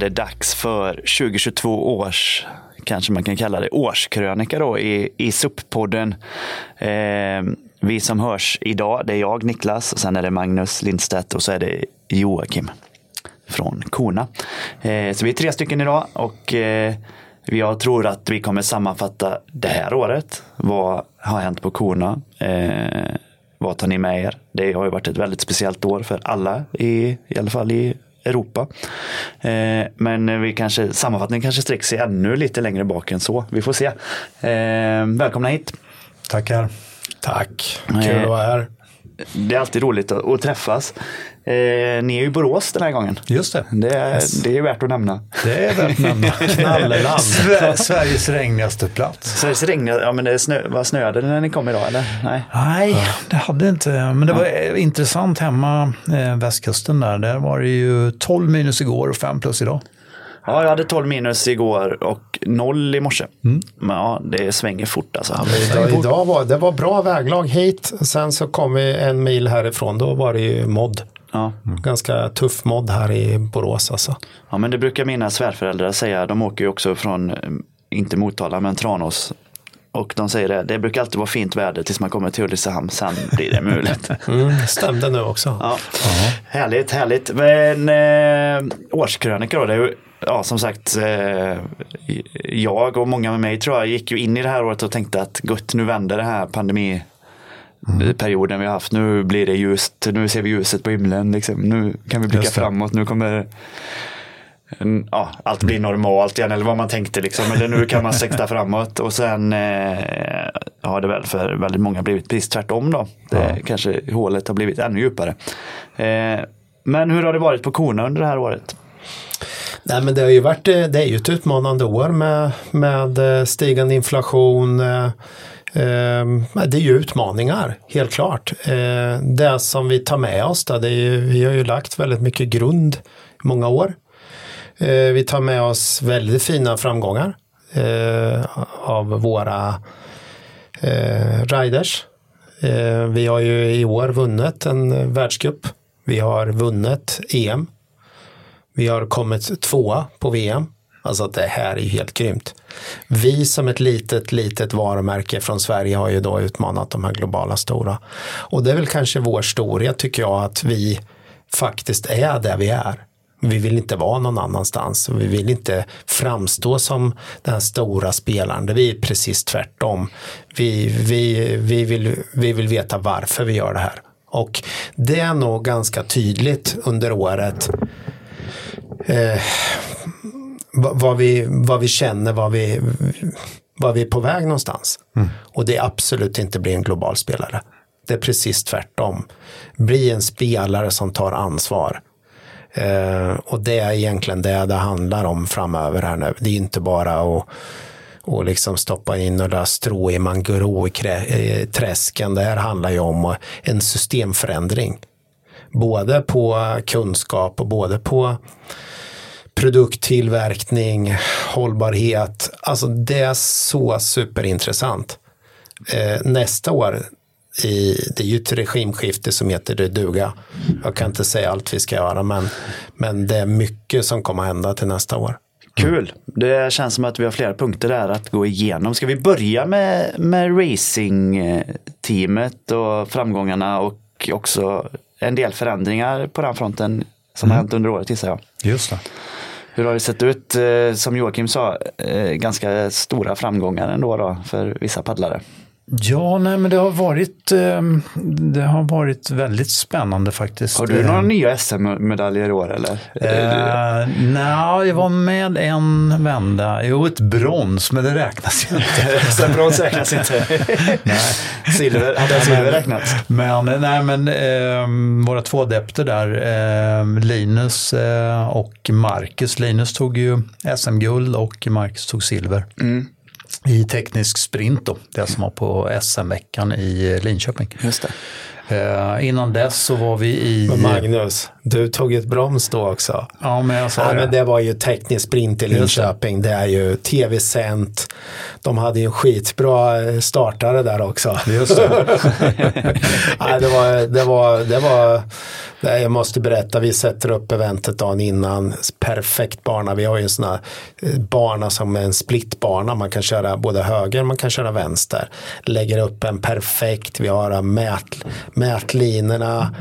det dags för 2022 års, kanske man kan kalla det, årskrönika då i, i SUP-podden. Eh, vi som hörs idag, det är jag, Niklas, och sen är det Magnus Lindstedt och så är det Joakim från Kona. Eh, så vi är tre stycken idag och eh, jag tror att vi kommer sammanfatta det här året. Vad har hänt på Kona? Eh, vad tar ni med er? Det har ju varit ett väldigt speciellt år för alla, i, i alla fall i Europa. Eh, men vi kanske, sammanfattningen kanske sträcker sig ännu lite längre bak än så. Vi får se. Eh, välkomna hit. Tackar. Tack, kul att vara här. Det är alltid roligt att, träffas. Eh, ni är ju i Borås den här gången. Just det. Det är, yes. det är värt att nämna. Det är värt att nämna. Knalleland. Sveriges regnigaste plats. Sveriges regnigaste, ja men det snö, var snöade det när ni kom idag eller? Nej, Nej det hade inte. Men det var ja. intressant hemma eh, västkusten där. Där var det ju 12 minus igår och 5 plus idag. Ja, jag hade 12 minus igår och 0 i morse. Mm. Men ja, det svänger fort alltså. Ja, idag, idag var, det var bra väglag hit. Sen så kom vi en mil härifrån. Då var det ju modd. Ja. Ganska tuff modd här i Borås alltså. Ja, men det brukar mina svärföräldrar säga. De åker ju också från, inte Motala, men Tranås. Och de säger det, det brukar alltid vara fint väder tills man kommer till Ulricehamn, sen blir det mulet. Mm, stämde nu också. Ja. Härligt, härligt. Men eh, årskrönika då, det är ju ja, som sagt, eh, jag och många med mig tror jag gick ju in i det här året och tänkte att gott, nu vänder det här pandemiperioden mm. vi har haft. Nu blir det ljust, nu ser vi ljuset på himlen. Liksom. Nu kan vi blicka framåt, nu kommer ja, allt blir normalt igen eller vad man tänkte liksom. Eller nu kan man sikta framåt och sen eh, har det väl för väldigt många blivit precis tvärtom då. Det, ja. Kanske hålet har blivit ännu djupare. Eh, men hur har det varit på korna under det här året? Nej, men det, har ju varit, eh, det är ju ett utmanande år med, med eh, stigande inflation. Eh, det är ju utmaningar, helt klart. Det som vi tar med oss, då, det är ju, vi har ju lagt väldigt mycket grund i många år. Vi tar med oss väldigt fina framgångar av våra riders. Vi har ju i år vunnit en världscup. Vi har vunnit EM vi har kommit tvåa på VM. Alltså det här är ju helt grymt. Vi som ett litet, litet varumärke från Sverige har ju då utmanat de här globala stora. Och det är väl kanske vår storhet tycker jag att vi faktiskt är där vi är. Vi vill inte vara någon annanstans. Vi vill inte framstå som den stora spelaren. Vi är precis tvärtom. Vi, vi, vi, vill, vi vill veta varför vi gör det här. Och det är nog ganska tydligt under året eh, vad, vi, vad vi känner, vad vi, vad vi är på väg någonstans. Mm. Och det är absolut inte bli en global spelare. Det är precis tvärtom. Bli en spelare som tar ansvar. Eh, och det är egentligen det det handlar om framöver här nu. Det är inte bara att och liksom stoppa in några strå i mangrove-träsken. Det här handlar ju om en systemförändring. Både på kunskap och både på produkttillverkning, hållbarhet. Alltså det är så superintressant. Eh, nästa år, i, det är ju ett regimskifte som heter det duga. Jag kan inte säga allt vi ska göra men, men det är mycket som kommer att hända till nästa år. Kul! Det känns som att vi har flera punkter där att gå igenom. Ska vi börja med, med racingteamet och framgångarna och också en del förändringar på den fronten som mm. har hänt under året gissar jag. Just det. Hur har det sett ut, eh, som Joakim sa, eh, ganska stora framgångar ändå då för vissa paddlare? Ja, nej, men det har varit, ehm, det har varit väldigt spännande faktiskt. Har du några ehm, nya SM-medaljer i år eller? Uh, nej, jag var med en vända. Jo, ett brons, men det räknas ju inte. Brons räknas inte? nej. Silver, hade silver räknats? Men, nej, men eh, våra två adepter där, eh, Linus eh, och Marcus. Linus tog ju SM-guld och Marcus tog silver. Mm i teknisk sprint, då, det som var på SM-veckan i Linköping. Just det. Eh, innan dess så var vi i... Men Magnus, du tog ett broms då också. Ja, men jag sa ja, det. Men det var ju teknisk sprint i Linköping. Det. det är ju tv-sänt. de hade ju en skitbra eh, startare där också. Just det. Nej, det var, det var, det var nej, jag måste berätta, vi sätter upp eventet dagen innan, perfekt bana, vi har ju en sån här eh, bana som är en splitbana, man kan köra både höger, man kan köra vänster, lägger upp en perfekt, vi har mät, mätlinorna,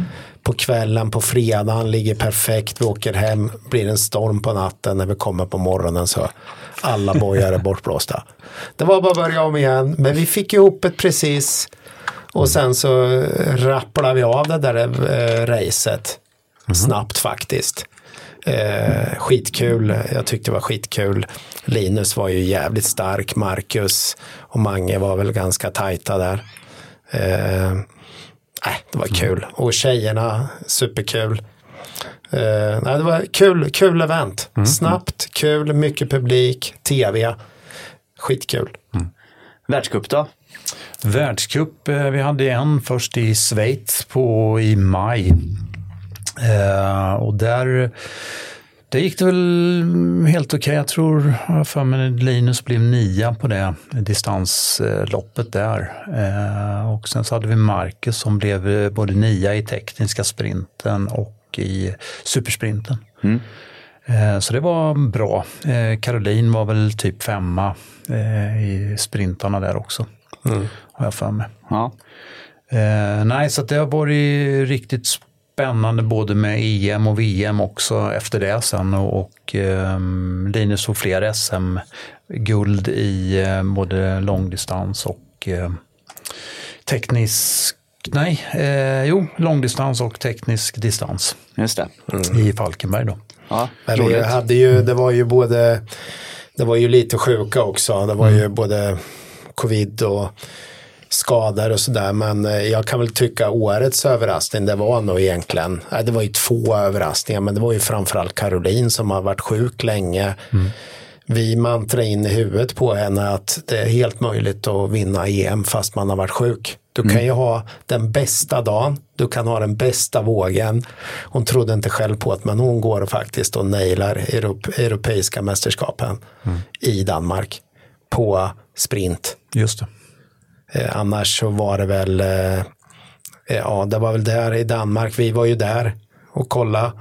på kvällen, på fredagen, ligger perfekt, vi åker hem, blir en storm på natten, när vi kommer på morgonen så alla bojar är bortblåsta. Det var bara att börja om igen, men vi fick ihop ett precis och sen så rapplade vi av det där eh, racet snabbt faktiskt. Eh, skitkul, jag tyckte det var skitkul. Linus var ju jävligt stark, Marcus och Mange var väl ganska tajta där. Eh, nej, det var kul. Och tjejerna, superkul. Eh, nej, det var kul, kul event. Snabbt, kul, mycket publik, tv. Skitkul. Världscup då? Världscup, eh, vi hade en först i Schweiz på, i maj. Eh, och där, där gick det väl helt okej. Jag tror, jag för mig Linus blev nia på det distansloppet där. Eh, och sen så hade vi Marcus som blev eh, både nia i tekniska sprinten och i supersprinten. Eh, Så det var bra. Eh, Caroline var väl typ femma eh, i sprintarna där också. Har jag för mig. Ja. Eh, nej, så det har varit riktigt spännande både med EM och VM också efter det sen. Och, och eh, Linus tog fler SM-guld i eh, både långdistans och eh, teknisk, nej, eh, jo, långdistans och teknisk distans Just det. i Falkenberg då. Ja, roligt. hade ju, det var ju både, det var ju lite sjuka också. Det var ju både covid och skador och sådär. Men eh, jag kan väl tycka årets överraskning, det var nog egentligen, nej, det var ju två överraskningar, men det var ju framförallt Caroline som har varit sjuk länge. Vi mantrade in i huvudet på henne att det är helt möjligt att vinna EM fast man har varit sjuk. Du kan ju ha den bästa dagen, du kan ha den bästa vågen. Hon trodde inte själv på det, men hon går faktiskt och nailar Europ- europeiska mästerskapen i Danmark på sprint. Just det. Eh, annars så var det väl, eh, eh, ja det var väl där i Danmark, vi var ju där och kolla.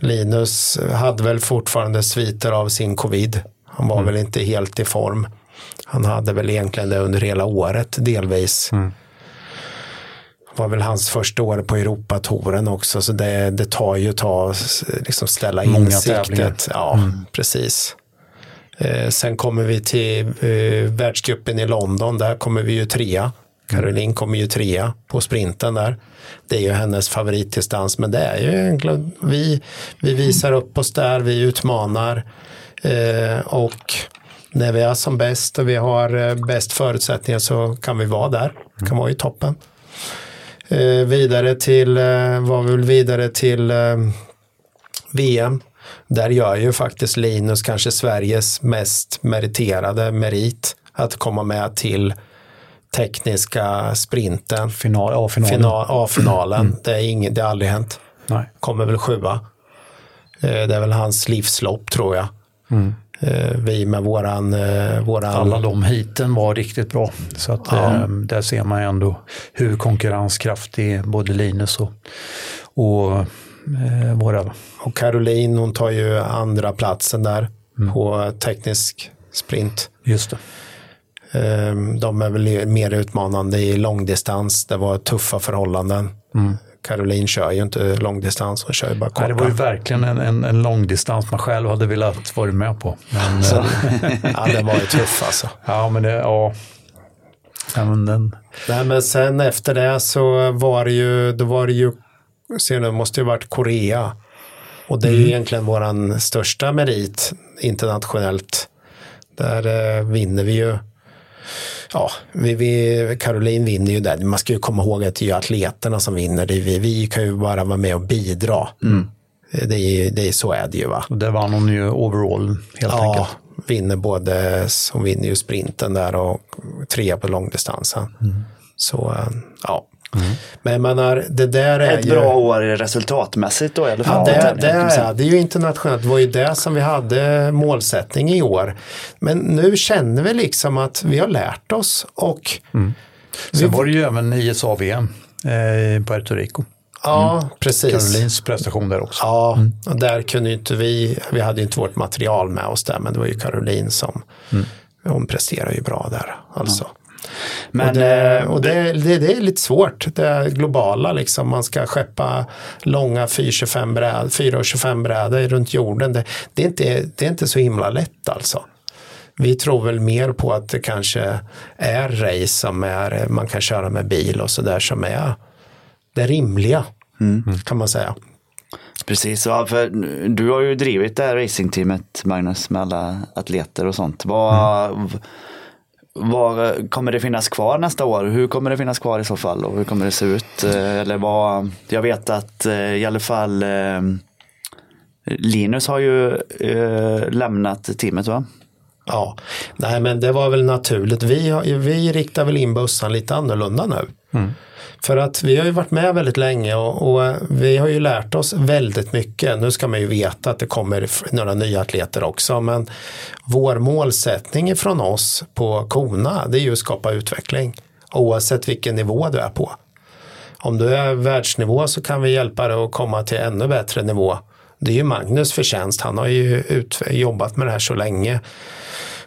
Linus hade väl fortfarande sviter av sin covid. Han var väl inte helt i form. Han hade väl egentligen det under hela året delvis. Det var väl hans första år på Europatouren också, så det, det tar ju att liksom ställa Många tävlingar. siktet. Ja, precis. Eh, sen kommer vi till eh, världscupen i London, där kommer vi ju trea. Caroline kommer ju trea på sprinten där. Det är ju hennes favoritdistans, men det är ju egentligen, vi, vi visar upp oss där, vi utmanar eh, och när vi är som bäst och vi har eh, bäst förutsättningar så kan vi vara där, kan vara i toppen. Eh, vidare till, eh, var vi väl vidare till eh, VM. Där gör ju faktiskt Linus kanske Sveriges mest meriterade merit att komma med till tekniska sprinten. Final, ja, finalen. Final, A-finalen. Det, är inget, det har aldrig hänt. Nej. Kommer väl sjua. Eh, Det är väl hans livslopp tror jag. Eh, Vi med våran, eh, våran Alla de hiten var riktigt bra. Så att, eh, där ser man ändå hur konkurrenskraftig både Linus och, och eh, våra Och Caroline hon tar ju andra platsen där på teknisk sprint. Just det. Ehm, De är väl mer utmanande i långdistans. Det var tuffa förhållanden. Caroline kör ju inte långdistans, hon kör ju bara Nej, det var ju korta. verkligen en, en, en långdistans man själv hade velat vara med på. Men, eh, Ja, det var ju tuff alltså. ja, men det, ja. ja men den, Nej, men sen efter det så var det ju, då var det ju, ser måste ju varit Korea. Och det är ju egentligen våran största merit internationellt. Där eh, vinner vi ju. Ja, vi, vi, Caroline vinner ju där. Man ska ju komma ihåg att det är ju atleterna som vinner. Det vi, vi kan ju bara vara med och bidra. Eh, Det är, det är, så är det ju va. och där vann hon ju overall helt Ja, enkelt. vinner både, hon vinner ju sprinten där och trea på långdistansen. Så eh, ja, Men jag menar, det där är Ett ju... bra år resultatmässigt då i alla fall. Ja, det, det, är, det är ju internationellt, det var ju det som vi hade målsättning i år. Men nu känner vi liksom att vi har lärt oss och Sen var det ju även ISA-VM eh, i Puerto Rico. ja, precis. Karolins prestation där också. Ja, och där kunde inte vi, vi hade inte vårt material med oss där, men det var ju Caroline som, hon presterar ju bra där alltså. Men, och det, eh, och det, det, det är lite svårt, det globala liksom. Man ska skeppa långa 4,25 bräd, 4,25 brädor runt jorden. Det, det, är inte, det är inte så himla lätt alltså. Vi tror väl mer på att det kanske är race som är, man kan köra med bil och sådär som är det rimliga kan man säga. Precis, ja, för du har ju drivit det här racingteamet Magnus med alla atleter och sånt. Vad, vad kommer det finnas kvar nästa år? Hur kommer det finnas kvar i så fall och hur kommer det se ut? Eh, Eller vad, jag vet att eh, i alla fall eh, Linus har ju lämnat teamet va? Ja, nej men det var väl naturligt. Vi, har, vi riktar väl in bössan lite annorlunda nu. För att vi har ju varit med väldigt länge och, och eh, vi har ju lärt oss väldigt mycket. Nu ska man ju veta att det kommer några nya atleter också, men vår målsättning från oss på Kona, det är ju att skapa utveckling. Oavsett vilken nivå du är på. Om du är världsnivå så kan vi hjälpa dig att komma till ännu bättre nivå. Det är ju Magnus förtjänst. Han har ju ut, jobbat med det här så länge.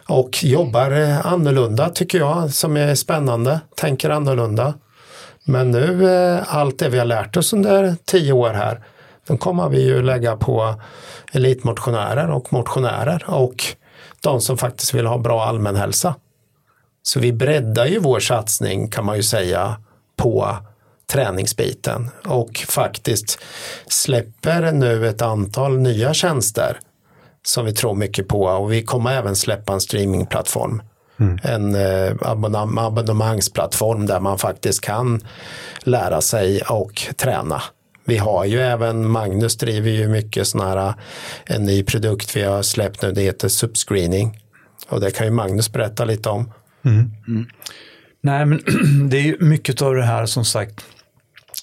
Och jobbar eh, annorlunda tycker jag, som är spännande. Tänker annorlunda. Men nu, eh, allt det vi har lärt oss under tio år här, då kommer vi ju lägga på elitmotionärer och motionärer och de som faktiskt vill ha bra allmänhälsa. Så vi breddar ju vår satsning kan man ju säga på träningsbiten och faktiskt släpper nu ett antal nya tjänster som vi tror mycket på och vi kommer även släppa en streamingplattform. En eh, abonnem- abonnemangsplattform där man faktiskt kan lära sig och träna. Vi har ju även, Magnus driver ju mycket sån här, en ny produkt vi har släppt nu, det heter Subscreening. Och det kan ju Magnus berätta lite om. Nej, men det är ju mycket av det här som sagt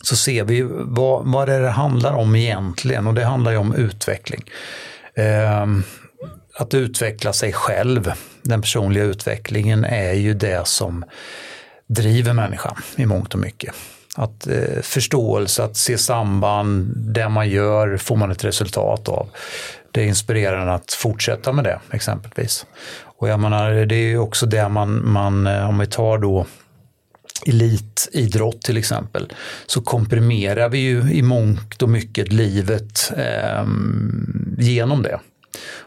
så ser vi ju vad, vad det är det handlar om egentligen och det handlar ju om utveckling. Ehm, att utveckla sig själv, den personliga utvecklingen är ju det som driver människan i mångt och mycket. Att eh, förståelse, att se samband, det man gör får man ett resultat av. Det är inspirerande att fortsätta med det exempelvis. Och jag menar, det är ju också det man, man eh, om vi tar då elitidrott till exempel, så komprimerar vi ju i mångt och mycket livet eh, genom det.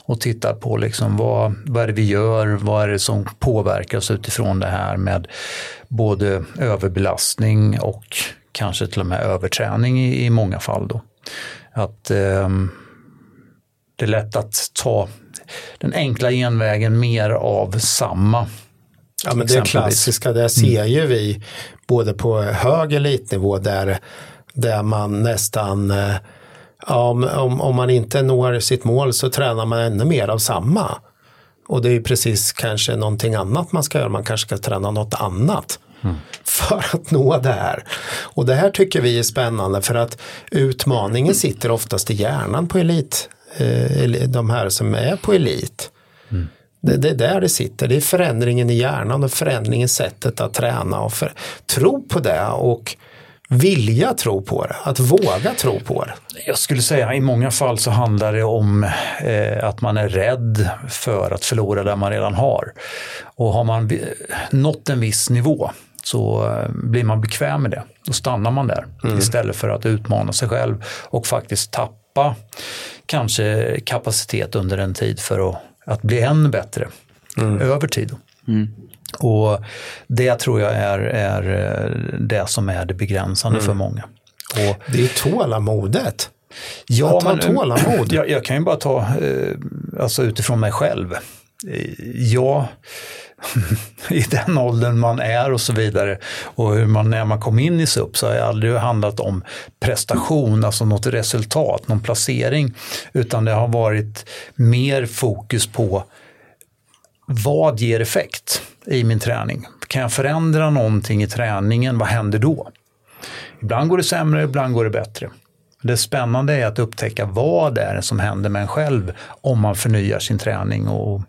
Och tittar på liksom vad, vad är det vi gör, vad är det som påverkas utifrån det här med både överbelastning och kanske till och med överträning i, i många fall. Då. Att ehm, det är lätt att ta den enkla genvägen mer av samma. Ja, men det klassiska, det ser ju vi både på hög elitnivå där, där man nästan, eh, ja, om, om, om man inte når sitt mål så tränar man ännu mer av samma. Och det är precis kanske någonting annat man ska göra, man kanske ska träna något annat för att nå det här. Och det här tycker vi är spännande för att utmaningen sitter oftast i hjärnan på elit, eh, de här som är på elit. Det, det är där det sitter, det är förändringen i hjärnan och förändringen i sättet att träna och för, tro på det och vilja tro på det, att våga tro på det. Jag skulle säga i många fall så handlar det om eh, att man är rädd för att förlora det man redan har. Och har man nått en viss nivå så eh, blir man bekväm med det. Då stannar man där istället för att utmana sig själv och faktiskt tappa kanske kapacitet under en tid för att, att bli ännu bättre över tid. Och det tror jag är, är eh, det som är det begränsande för många. Och Det är tålamodet. Ja, Att ha tålamod. Jag, jag kan ju bara ta eh, alltså utifrån mig själv. Eh, Jag, i den åldern man är och så vidare och hur man, när man kom in i SUP så har det aldrig handlat om prestation, alltså något resultat, någon placering, utan det har varit mer fokus på vad ger effekt i min träning? Kan jag förändra någonting i träningen? Vad händer då? Ibland går det sämre, ibland går det bättre. Det spännande är att upptäcka vad det är som händer med en själv om man förnyar sin träning och,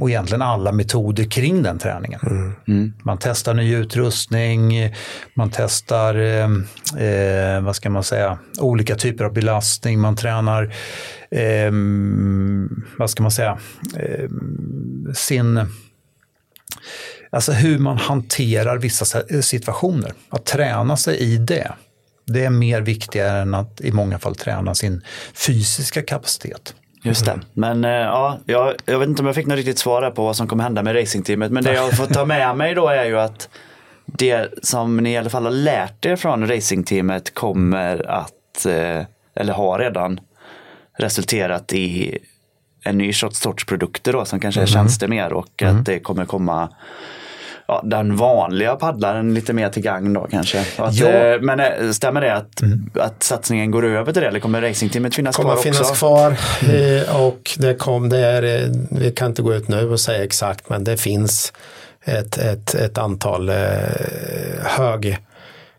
och egentligen alla metoder kring den träningen. Mm. Mm. Man testar ny utrustning, man testar eh, eh, vad ska man säga, olika typer av belastning, man tränar eh, vad ska man säga, eh, sin Alltså hur man hanterar vissa situationer. Att träna sig i det. Det är mer viktigare än att i många fall träna sin fysiska kapacitet. Just det. Men äh, ja, jag, jag vet inte om jag fick något riktigt svar på vad som kommer hända med racingteamet. Men det jag får ta med mig då är ju att det som ni i alla fall har lärt er från racingteamet kommer att, äh, eller har redan resulterat i en ny sorts produkter då som kanske är mm. tjänster mer och mm. att det kommer komma ja, den vanliga paddlaren lite mer till gagn då kanske. Att, ja. Eh, men eh, stämmer det att, mm. att satsningen går över till det eller kommer racingteamet finnas kommer kvar finnas också? kvar mm. och det kom, det är, vi kan inte gå ut nu och säga exakt men det finns ett, ett, ett antal eh, hög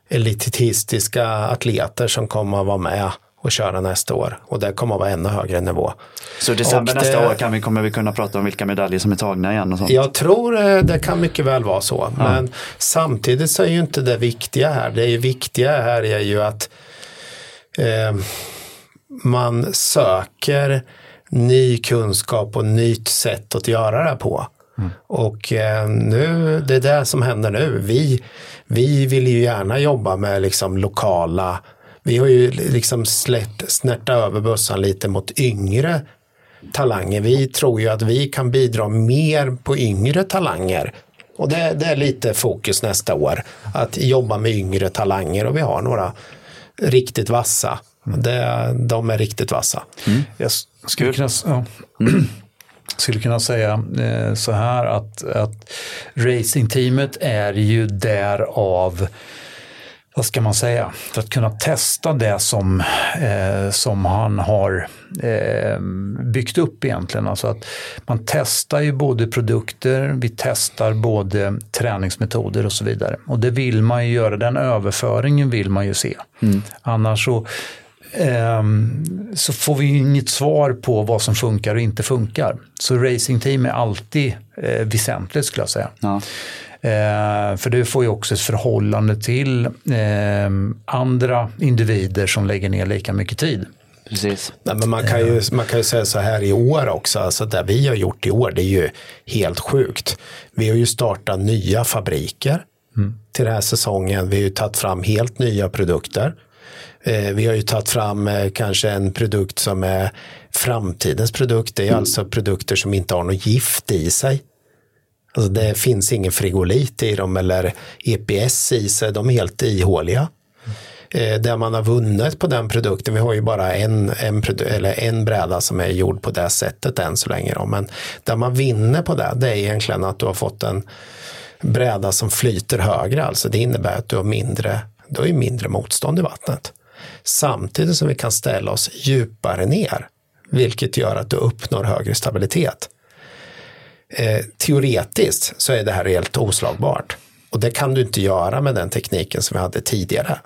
elitistiska atleter som kommer att vara med och köra nästa år. Och det kommer att vara ännu högre nivå. Så december nästa det, år kan vi, kommer vi kunna prata om vilka medaljer som är tagna igen? Och sånt. Jag tror eh, det kan mycket väl vara så. Ja. Men samtidigt så är ju inte det viktiga här. Det är ju viktiga här är ju att eh, man söker ny kunskap och nytt sätt att göra det på. Mm. Och eh, nu, det är det som händer nu. Vi, vi vill ju gärna jobba med liksom lokala vi har ju liksom slätt, snärtat över bössan lite mot yngre talanger. Vi tror ju att vi kan bidra mer på yngre talanger. Och det, det är lite fokus nästa år. Att jobba med yngre talanger och vi har några riktigt vassa. Det, de är riktigt vassa. Mm. Jag skulle kunna, ja. mm. skulle kunna säga eh, så här att, att racingteamet är ju därav vad ska man säga, för att kunna testa det som, eh, som han har eh, byggt upp egentligen. Alltså att man testar ju både produkter, vi testar både träningsmetoder och så vidare. Och det vill man ju göra, den överföringen vill man ju se. Mm. Annars så, eh, så får vi inget svar på vad som funkar och inte funkar. Så racingteam är alltid eh, väsentligt skulle jag säga. Ja. Eh, för det får ju också ett förhållande till eh, andra individer som lägger ner lika mycket tid. Precis. Nej, men man, kan ju, man kan ju säga så här i år också, alltså det vi har gjort i år det är ju helt sjukt. Vi har ju startat nya fabriker mm. till den här säsongen. Vi har ju tagit fram helt nya produkter. Eh, vi har ju tagit fram eh, kanske en produkt som är framtidens produkt. Det är mm. alltså produkter som inte har något gift i sig. Alltså det finns ingen frigolit i dem eller EPS i sig, de är helt ihåliga. Eh, det man har vunnit på den produkten, vi har ju bara en, en, eller en bräda som är gjord på det sättet än så länge. Då. Men där man vinner på det, det är egentligen att du har fått en bräda som flyter högre, alltså det innebär att du har mindre, du har mindre motstånd i vattnet. Samtidigt som vi kan ställa oss djupare ner, vilket gör att du uppnår högre stabilitet. Eh, teoretiskt så är det här helt oslagbart. Och det kan du inte göra med den tekniken som vi hade tidigare.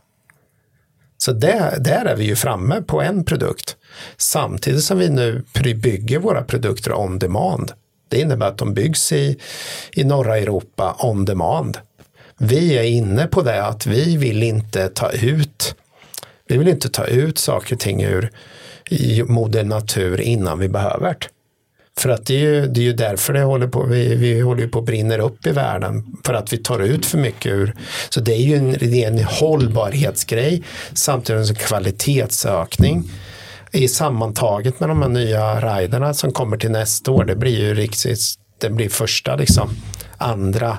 Så där, där är vi ju framme på en produkt. Samtidigt som vi nu bygger våra produkter on demand. Det innebär att de byggs i, i norra Europa on demand. Vi är inne på det att vi vill inte ta ut vi vill inte ta ut saker och ting ur i moder natur innan vi behöver det. För att det är ju, det är ju därför det håller på, vi, vi håller på att brinner upp i världen. För att vi tar ut för mycket ur. Så det är ju en, det är en hållbarhetsgrej samtidigt som kvalitetsökning. I sammantaget med de här nya riderna som kommer till nästa år, det blir ju riktigt, det blir första liksom, andra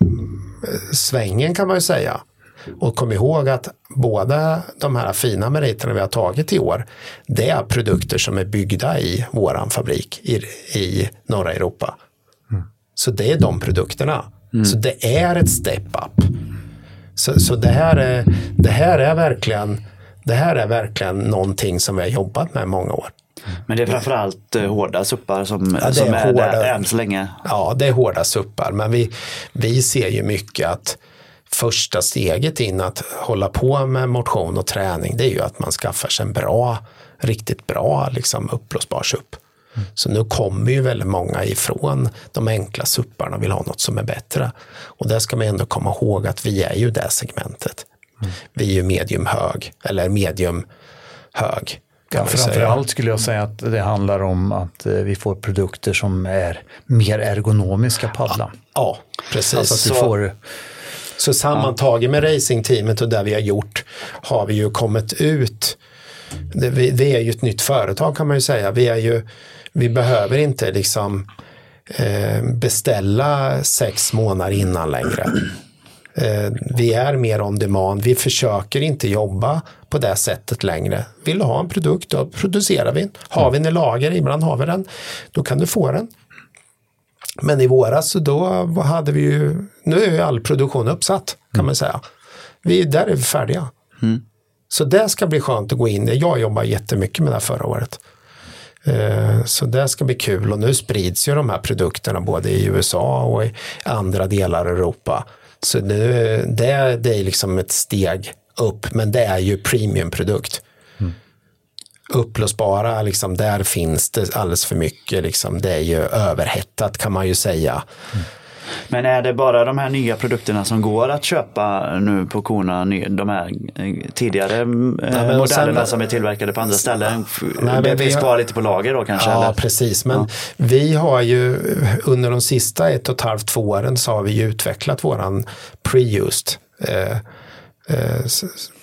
mm, svängen kan man ju säga. Och kom ihåg att båda de här fina meriterna vi har tagit i år, det är produkter som är byggda i våran fabrik i, i norra Europa. Mm. Så det är de produkterna. Mm. Så det är ett step up. Så, så det, här är, det här är verkligen det här är verkligen någonting som vi har jobbat med i många år. Men det är framförallt eh, hårda suppar som, ja, som är, hårda, där än så länge? Ja, det är hårda suppar. Men vi, vi ser ju mycket att första steget in att hålla på med motion och träning det är ju att man skaffar sig en bra, riktigt bra liksom uppblåsbar SUP. Mm. Så nu kommer ju väldigt många ifrån de enkla supparna och vill ha något som är bättre. Och där ska man ändå komma ihåg att vi är ju det segmentet. Mm. Vi är ju medium hög, eller medium hög. Ja, framförallt skulle jag säga att det handlar om att eh, vi får produkter som är mer ergonomiska paddla. Ja, ja precis. Alltså att du får så sammantaget med racingteamet och det vi har gjort har vi ju kommit ut. Det, vi, vi, är ju ett nytt företag kan man ju säga. Vi, är ju, vi behöver inte liksom eh, beställa sex månader innan längre. Eh, vi är mer on demand. Vi försöker inte jobba på det sättet längre. Vill du ha en produkt, då producerar vi. Har vi den i lager, ibland har vi den, då kan du få den. Men i våras då hade vi ju, nu är ju all produktion uppsatt kan mm. man säga. Vi, där är vi färdiga. Mm. Så det ska bli skönt att gå in Jag jobbar jättemycket med det här förra året. Eh, så det ska bli kul och nu sprids ju de här produkterna både i USA och i andra delar av Europa. Så nu, det, det är liksom ett steg upp men det är ju premiumprodukt upplösbara, liksom, där finns det alldeles för mycket. Liksom, det är ju överhettat kan man ju säga. Mm. Men är det bara de här nya produkterna som går att köpa nu på korna, de här eh, tidigare eh, nej, modellerna sen, som är tillverkade på andra ställen? Nej, det finns kvar lite på lager då kanske? Ja, eller? precis. Men ja. vi har ju under de sista ett och ett halvt, två åren så har vi ju utvecklat våran pre-used eh, eh,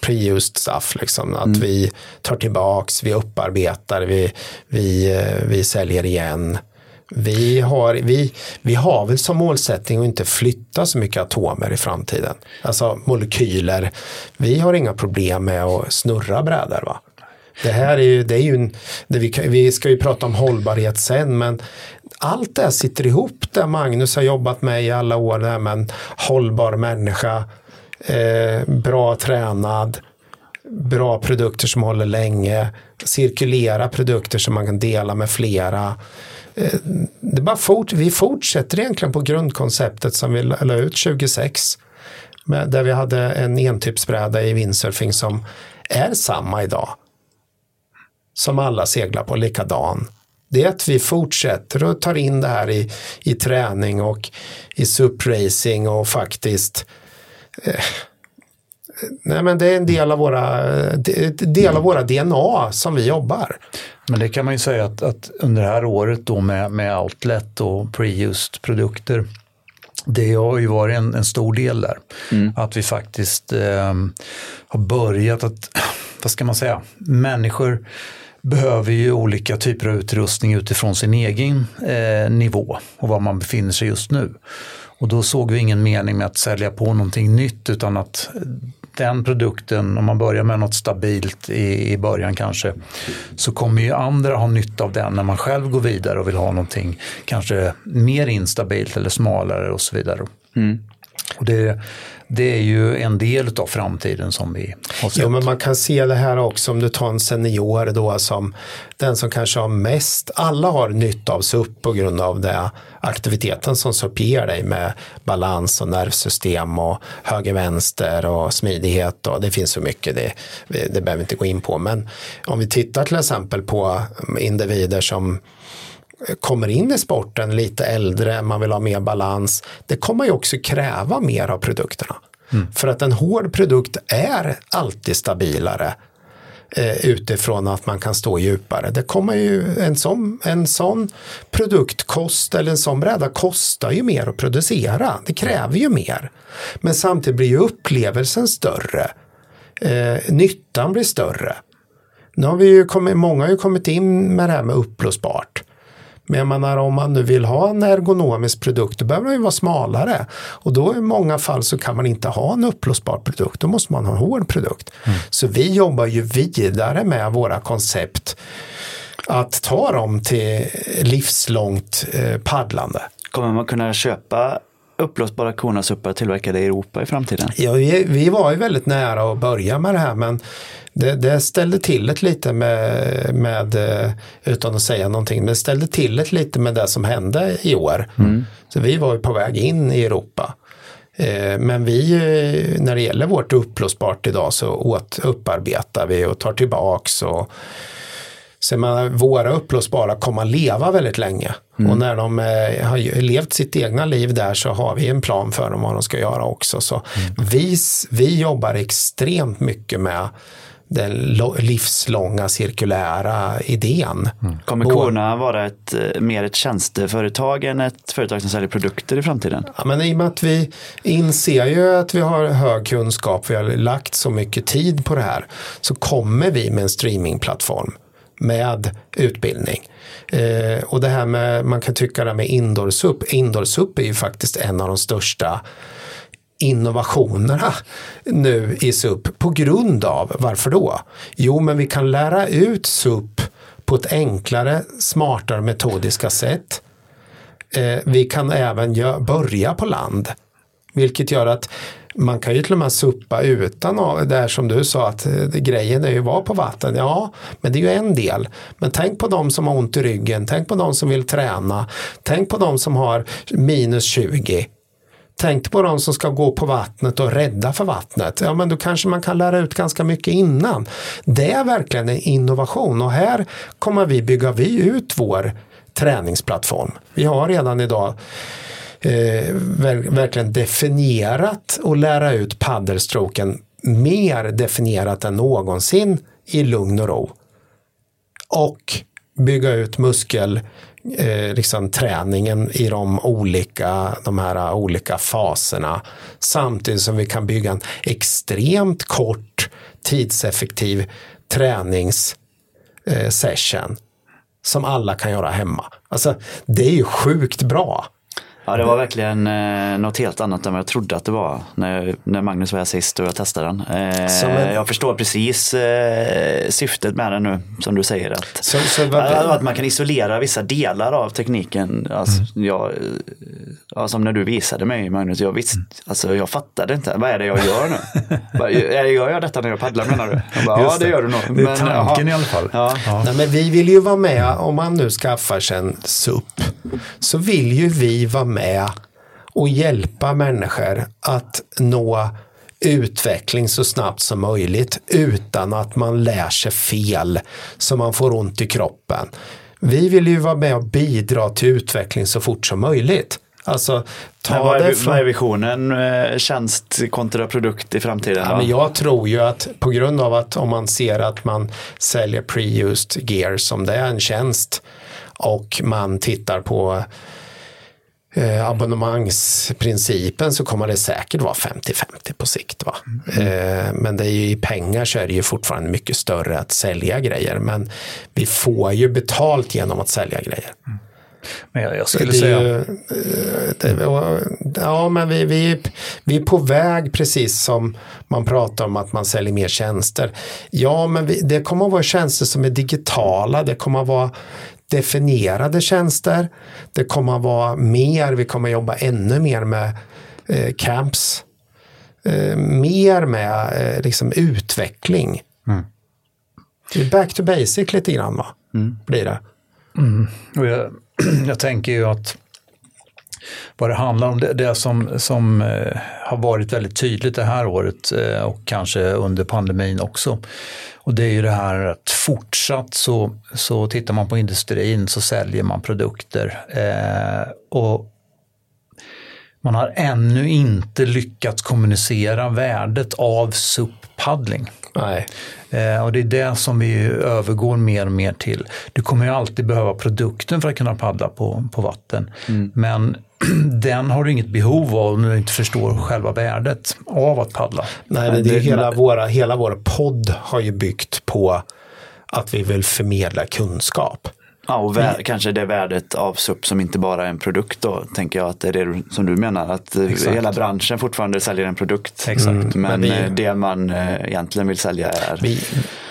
pre-used stuff. Liksom. Att mm. vi tar tillbaks, vi upparbetar, vi, vi, eh, vi säljer igen. Vi har, vi, vi har väl som målsättning att inte flytta så mycket atomer i framtiden. Alltså molekyler. Vi har inga problem med att snurra brädor. Va? Det här är ju, det är ju en, det vi, vi ska ju prata om hållbarhet sen men allt det här sitter ihop där Magnus har jobbat med i alla år, det här med en hållbar människa, eh, bra tränad, bra produkter som håller länge, cirkulera produkter som man kan dela med flera. Eh, det bara fort, vi fortsätter egentligen på grundkonceptet som vi la ut 26. Med, där vi hade en entypsbräda i windsurfing som är samma idag. Som alla seglar på likadan. Det är att vi fortsätter och tar in det här i, i träning och i supracing och faktiskt Eh, nej men det är en del av våra, del av våra DNA som vi jobbar. Men det kan man ju säga att, att under det här året då med, med outlet och pre-used produkter det har ju varit en, en stor del där. Mm. Att vi faktiskt eh, har börjat att, vad ska man säga, människor behöver ju olika typer av utrustning utifrån sin egen eh, nivå och var man befinner sig just nu. Och då såg vi ingen mening med att sälja på någonting nytt utan att den produkten, om man börjar med något stabilt i, i början kanske, så kommer ju andra ha nytta av den när man själv går vidare och vill ha någonting kanske mer instabilt eller smalare och så vidare. Mm. Och det, det är ju en del av framtiden som vi har sett. Ja, men man kan se det här också om du tar en senior då som den som kanske har mest, alla har nytta av SUP på grund av det aktiviteten som SUP ger dig med balans och nervsystem och höger-vänster och smidighet och det finns så mycket, det, det behöver vi inte gå in på. Men om vi tittar till exempel på individer som kommer in i sporten lite äldre, man vill ha mer balans. Det kommer ju också kräva mer av produkterna. Mm. För att en hård produkt är alltid stabilare eh, utifrån att man kan stå djupare. Det kommer ju en sån, en sån produkt kost eller en sån bräda kostar ju mer att producera. Det kräver ju mer. Men samtidigt blir ju upplevelsen större. Eh, nyttan blir större. Nu har vi ju kommit, många har ju kommit in med det här med upplösbart. Men jag menar om man nu vill ha en ergonomisk produkt då behöver den ju vara smalare. Och då i många fall så kan man inte ha en uppblåsbar produkt, då måste man ha en hård produkt. Mm. Så vi jobbar ju vidare med våra koncept att ta dem till livslångt eh, paddlande. Kommer man kunna köpa uppblåsbara Kona-suppar tillverkade i Europa i framtiden? Ja, vi, vi, var ju väldigt nära att börja med det här men det, det ställde till det lite med, med, eh, utan att säga någonting, men det ställde till det lite med det som hände i år. Mm. Så vi var ju på väg in i Europa. Eh, men vi, eh, när det gäller vårt uppblåsbart idag så åt, upparbetar vi och tar tillbaks och så man, våra uppblåsbara kommer att leva väldigt länge. Mm. Och när de eh, har levt sitt egna liv där så har vi en plan för dem vad de ska göra också. Så mm. vi, vi jobbar extremt mycket med den livslånga cirkulära idén. Mm. Kommer Kona vara ett, eh, mer ett tjänsteföretag än ett företag som säljer produkter i framtiden? Ja, men I och med att vi inser ju att vi har hög kunskap, vi har lagt så mycket tid på det här, så kommer vi med en streamingplattform med utbildning. Eh, och det här med, man kan tycka det med Indorsup, Indorsup är ju faktiskt en av de största innovationerna nu i SUP på grund av, varför då? Jo, men vi kan lära ut SUP på ett enklare, smartare metodiska sätt. Eh, vi kan även börja på land, vilket gör att man kan ju till och med suppa utan det här som du sa att eh, grejen är ju att vara på vatten. Ja, men det är ju en del. Men tänk på de som har ont i ryggen, tänk på de som vill träna, tänk på de som har minus 20. Tänk på de som ska gå på vattnet och rädda för vattnet. Ja, men då kanske man kan lära ut ganska mycket innan. Det är verkligen en innovation och här kommer vi bygga vi ut vår träningsplattform. Vi har redan idag eh, verkligen definierat och lära ut paddelstroken mer definierat än någonsin i lugn och ro. Och bygga ut muskel eh, liksom träningen i de olika, de här olika faserna samtidigt som vi kan bygga en extremt kort tidseffektiv träningssession eh, som alla kan göra hemma. Alltså, det är ju sjukt bra. Ja, det var verkligen eh, något helt annat än vad jag trodde att det var när, när Magnus var här sist och jag testade den. Eh, en... Jag förstår precis eh, syftet med den nu, som du säger. Att, så, så vad... att man kan isolera vissa delar av tekniken. Alltså, mm. jag, ja, som när du visade mig Magnus, jag, visst, mm. alltså, jag fattade inte. Vad är det jag gör nu? gör jag detta när jag paddlar menar du? Bara, ja, det gör du nog. Det är men, tanken ja. i alla fall. Ja. Ja. Nej, men vi vill ju vara med, om man nu skaffar sig en SUP, så vill ju vi vara med och hjälpa människor att nå utveckling så snabbt som möjligt utan att man lär sig fel så man får ont i kroppen. Vi vill ju vara med och bidra till utveckling så fort som möjligt. Alltså, ta vad, är, från... vad är visionen eh, tjänst kontra produkt i framtiden? Ja, men jag tror ju att på grund av att om man ser att man säljer pre-used gear som det är en tjänst och man tittar på eh, abonnemangsprincipen så kommer det säkert vara 50-50 på sikt. Va? Mm. Eh, men det är ju, i pengar så är det ju fortfarande mycket större att sälja grejer. Men vi får ju betalt genom att sälja grejer. Mm. Men jag, jag skulle säga... Ju, det, ja, men vi, vi, vi är på väg precis som man pratar om att man säljer mer tjänster. Ja, men vi, det kommer att vara tjänster som är digitala. Det kommer att vara definierade tjänster. Det kommer att vara mer, vi kommer att jobba ännu mer med eh, camps. Eh, mer med eh, liksom utveckling. Mm. Back to basic lite grann va? Mm. Blir det. Mm. Och jag, jag tänker ju att vad det handlar om, det, det som, som eh, har varit väldigt tydligt det här året eh, och kanske under pandemin också. Och det är ju det här att fortsatt så, så tittar man på industrin så säljer man produkter. Eh, och man har ännu inte lyckats kommunicera värdet av SUP-paddling. Nej. Eh, och det är det som vi övergår mer och mer till. Du kommer ju alltid behöva produkten för att kunna paddla på, på vatten. Mm. Men den har du inget behov av om du inte förstår själva värdet av att paddla. Nej, men det är hela, våra, hela vår podd har ju byggt på att vi vill förmedla kunskap. Ja, och vär, mm. kanske det värdet av SUP som inte bara är en produkt då, tänker jag att det är det som du menar, att Exakt. hela branschen fortfarande säljer en produkt. Exakt. Mm, men, men vi, eh, det man eh, egentligen vill sälja är... Vi,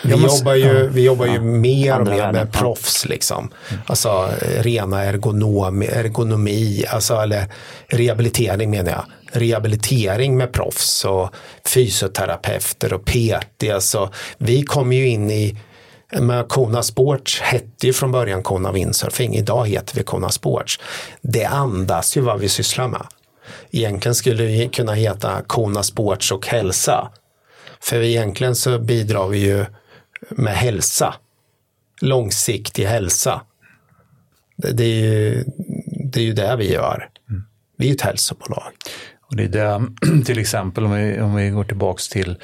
vi jobbar ju, vi jobbar ju ja, mer och mer med värden. proffs, liksom. Alltså rena ergonomi, ergonomi, alltså, eller rehabilitering menar jag rehabilitering med proffs och fysioterapeuter och PT. Alltså, vi kommer ju in i men Kona Sports hette ju från början Kona Windsurfing, idag heter vi Kona Sports. Det andas ju vad vi sysslar med. Egentligen skulle det kunna heta Kona Sports och hälsa. För egentligen så bidrar vi ju med hälsa. Långsiktig hälsa. Det, det, är, ju, det är ju det vi gör. Vi är ett hälsobolag. Och det är det, till exempel om vi, om vi går tillbaks till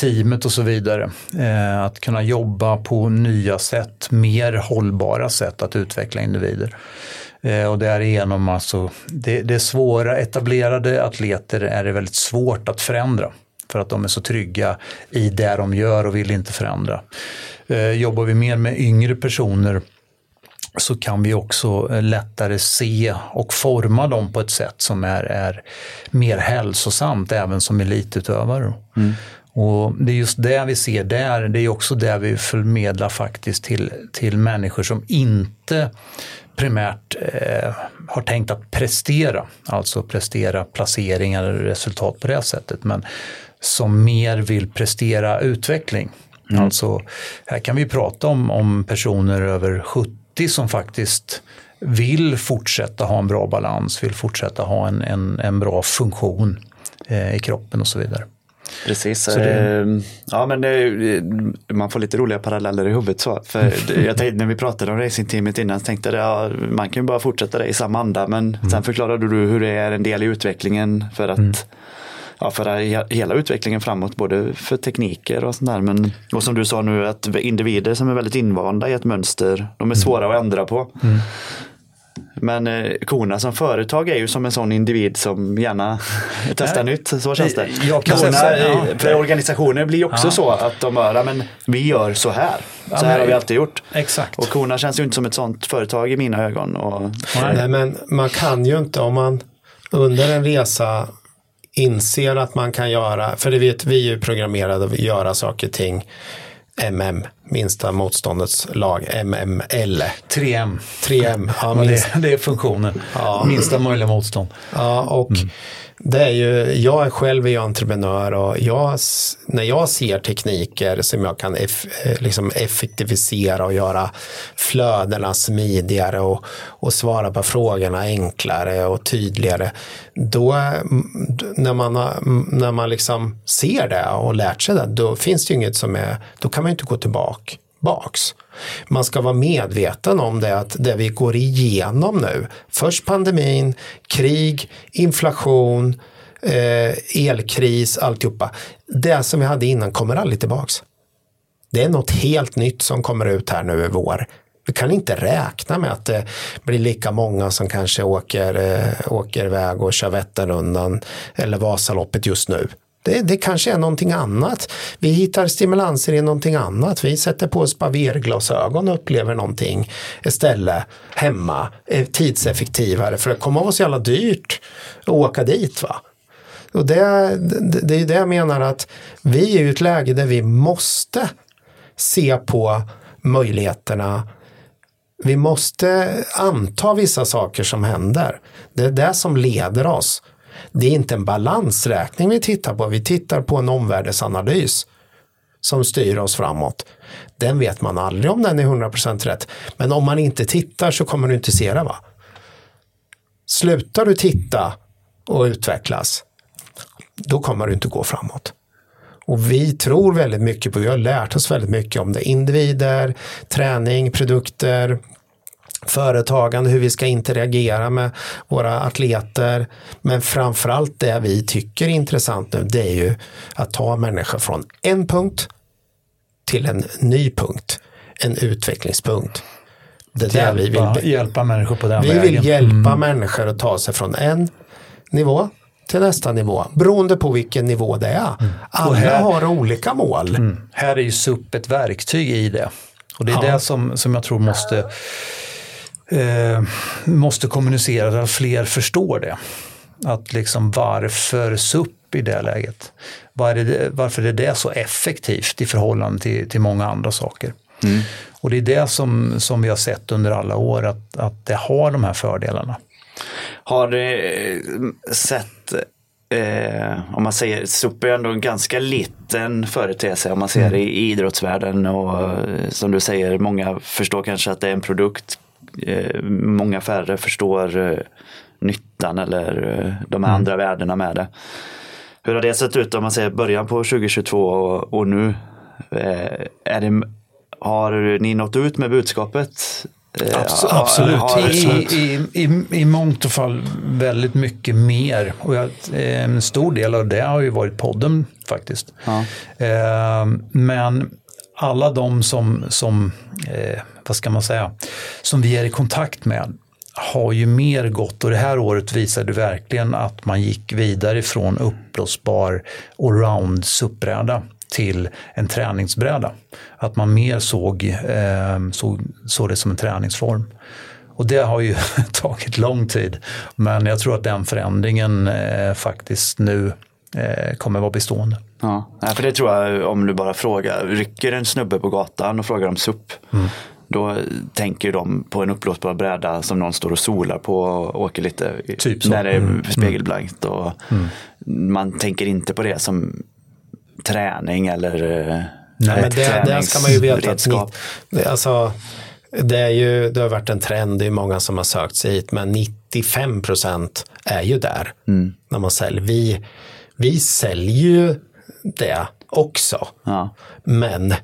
teamet och så vidare. Eh, att kunna jobba på nya sätt, mer hållbara sätt att utveckla individer. Eh, och därigenom alltså, det, det svåra, etablerade atleter är det väldigt svårt att förändra. För att de är så trygga i det de gör och vill inte förändra. Eh, jobbar vi mer med yngre personer så kan vi också eh, lättare se och forma dem på ett sätt som är, är mer hälsosamt även som elitutövare. Mm. Och det är just det vi ser där, det är också det vi förmedlar faktiskt till, till människor som inte primärt eh, har tänkt att prestera, alltså prestera placeringar eller resultat på det sättet, men som mer vill prestera utveckling. Mm. Alltså, här kan vi prata om, om personer över 70 som faktiskt vill fortsätta ha en bra balans, vill fortsätta ha en, en, en bra funktion eh, i kroppen och så vidare. Precis. Så det... Ehm, ja, men det, man får lite roliga paralleller i huvudet. Så. För jag tänkte, när vi pratade om racingteamet innan så tänkte jag att ja, man kan ju bara fortsätta det i samma anda. Men mm. sen förklarade du hur det är en del i utvecklingen för att mm ja, för hela utvecklingen framåt, både för tekniker och sånt där. Men, och som du sa nu, att individer som är väldigt invanda i ett mönster, de är mm. svåra att ändra på. Mm. Men eh, Kona som företag är ju som en sån individ som gärna testar Nej. nytt. Så känns det. Jag kan Kona, säga, ja. För organisationer blir också ja. så att de bara, men vi gör så här. Så ja, här har vi alltid gjort. Exakt. Och Kona känns ju inte som ett sånt företag i mina ögon. Och, Nej, men man kan ju inte om man under en resa inser att man kan göra, för det vet vi är ju programmerade att göra saker och ting MM, minsta motståndets lag, MML. 3M. 3M, ja, minst... det, det, är funktionen, ja. minsta möjliga motstånd. Ja, och mm det är ju, jag är själv är entreprenör och jag, när jag ser tekniker som jag kan eff, eh, liksom effektivisera och göra flödena smidigare och, och svara på frågorna enklare och tydligare. Då, när man, när man liksom ser det och lärt sig det, då finns det ju inget som är, då kan man inte gå tillbaka tillbaks. Man ska vara medveten om det att det vi går igenom nu, först pandemin, krig, inflation, eh, elkris, alltihopa. Det som vi hade innan kommer aldrig tillbaks. Det är något helt nytt som kommer ut här nu i vår. Vi kan inte räkna med att det blir lika många som kanske åker, eh, åker iväg och kör Vätternrundan eller Vasaloppet just nu. Det, det kanske är någonting annat. Vi hittar stimulanser i någonting annat. Vi sätter på oss barberglasögon och upplever någonting istället hemma. Eh, tidseffektivare för det kommer att vara så jävla dyrt att åka dit. va. Och det, det, det är det jag menar att vi är i ett läge där vi måste se på möjligheterna vi måste anta vissa saker som händer. Det är det som leder oss. Det är inte en balansräkning vi tittar på, vi tittar på en omvärldsanalys som styr oss framåt. Den vet man aldrig om den är 100% rätt. Men om man inte tittar så kommer du inte se det. Va? Slutar du titta och utvecklas, då kommer du inte gå framåt. Och vi tror väldigt mycket på, vi har lärt oss väldigt mycket om det. Individer, träning, produkter, företagande, hur vi ska interagera med våra atleter. Men framförallt det vi tycker är intressant nu, det är ju att ta människor från en punkt till en ny punkt, en utvecklingspunkt. Det är där vi vill hjälpa människor på den Vi vägen. vill hjälpa mm. människor att ta sig från en nivå till nästa nivå beroende på vilken nivå det är. Mm. Alla här, har olika mål. Mm. Här är ju SUP ett verktyg i det. Och det är ja. det som, som jag tror måste eh, måste kommunicera att fler förstår det. Att liksom varför SUP i det läget? Var är det, varför är det så effektivt i förhållande till, till många andra saker? Mm. Och det är det som, som vi har sett under alla år, att, att det har de här fördelarna. Har du sett Eh, om man säger, SUP är ändå en ganska liten företeelse om man ser mm. det i idrottsvärlden och eh, som du säger, många förstår kanske att det är en produkt Eh, många färre förstår eh, nyttan eller eh, de andra värdena med det. Hur har det sett ut om man ser början på 2022 och, och nu? Eh, är det, har ni nått ut med budskapet? Eh, Abs- har- absolut. I, i, i, I mångt och fall väldigt mycket mer. Och jag, eh, en stor del av det har ju varit podden faktiskt. Ja. Eh, men alla de som, som eh, vad ska man säga, som vi är i kontakt med har ju mer gått och det här året visade verkligen att man gick vidare från uppblåsbar allround suppbräda till en träningsbräda. Att man mer såg, eh, såg, såg det som en träningsform. Och det har ju tagit lång tid. Men jag tror att den förändringen eh, faktiskt nu kommer vara bestående. Ja, för det tror jag om du bara frågar, rycker en snubbe på gatan och frågar om SUP. Då tänker de på en uppblåsbar bräda som någon står och solar på och åker lite Typ när det är Mm. spegelblankt. Och Man tänker inte på det som träning eller eh, Nej, men det, det ska man ju veta att ni, det, alltså, det, är ju, det har varit en trend, det är många som har sökt sig hit, men 95 procent är ju där när man säljer. Vi, vi säljer ju det också, Ja. men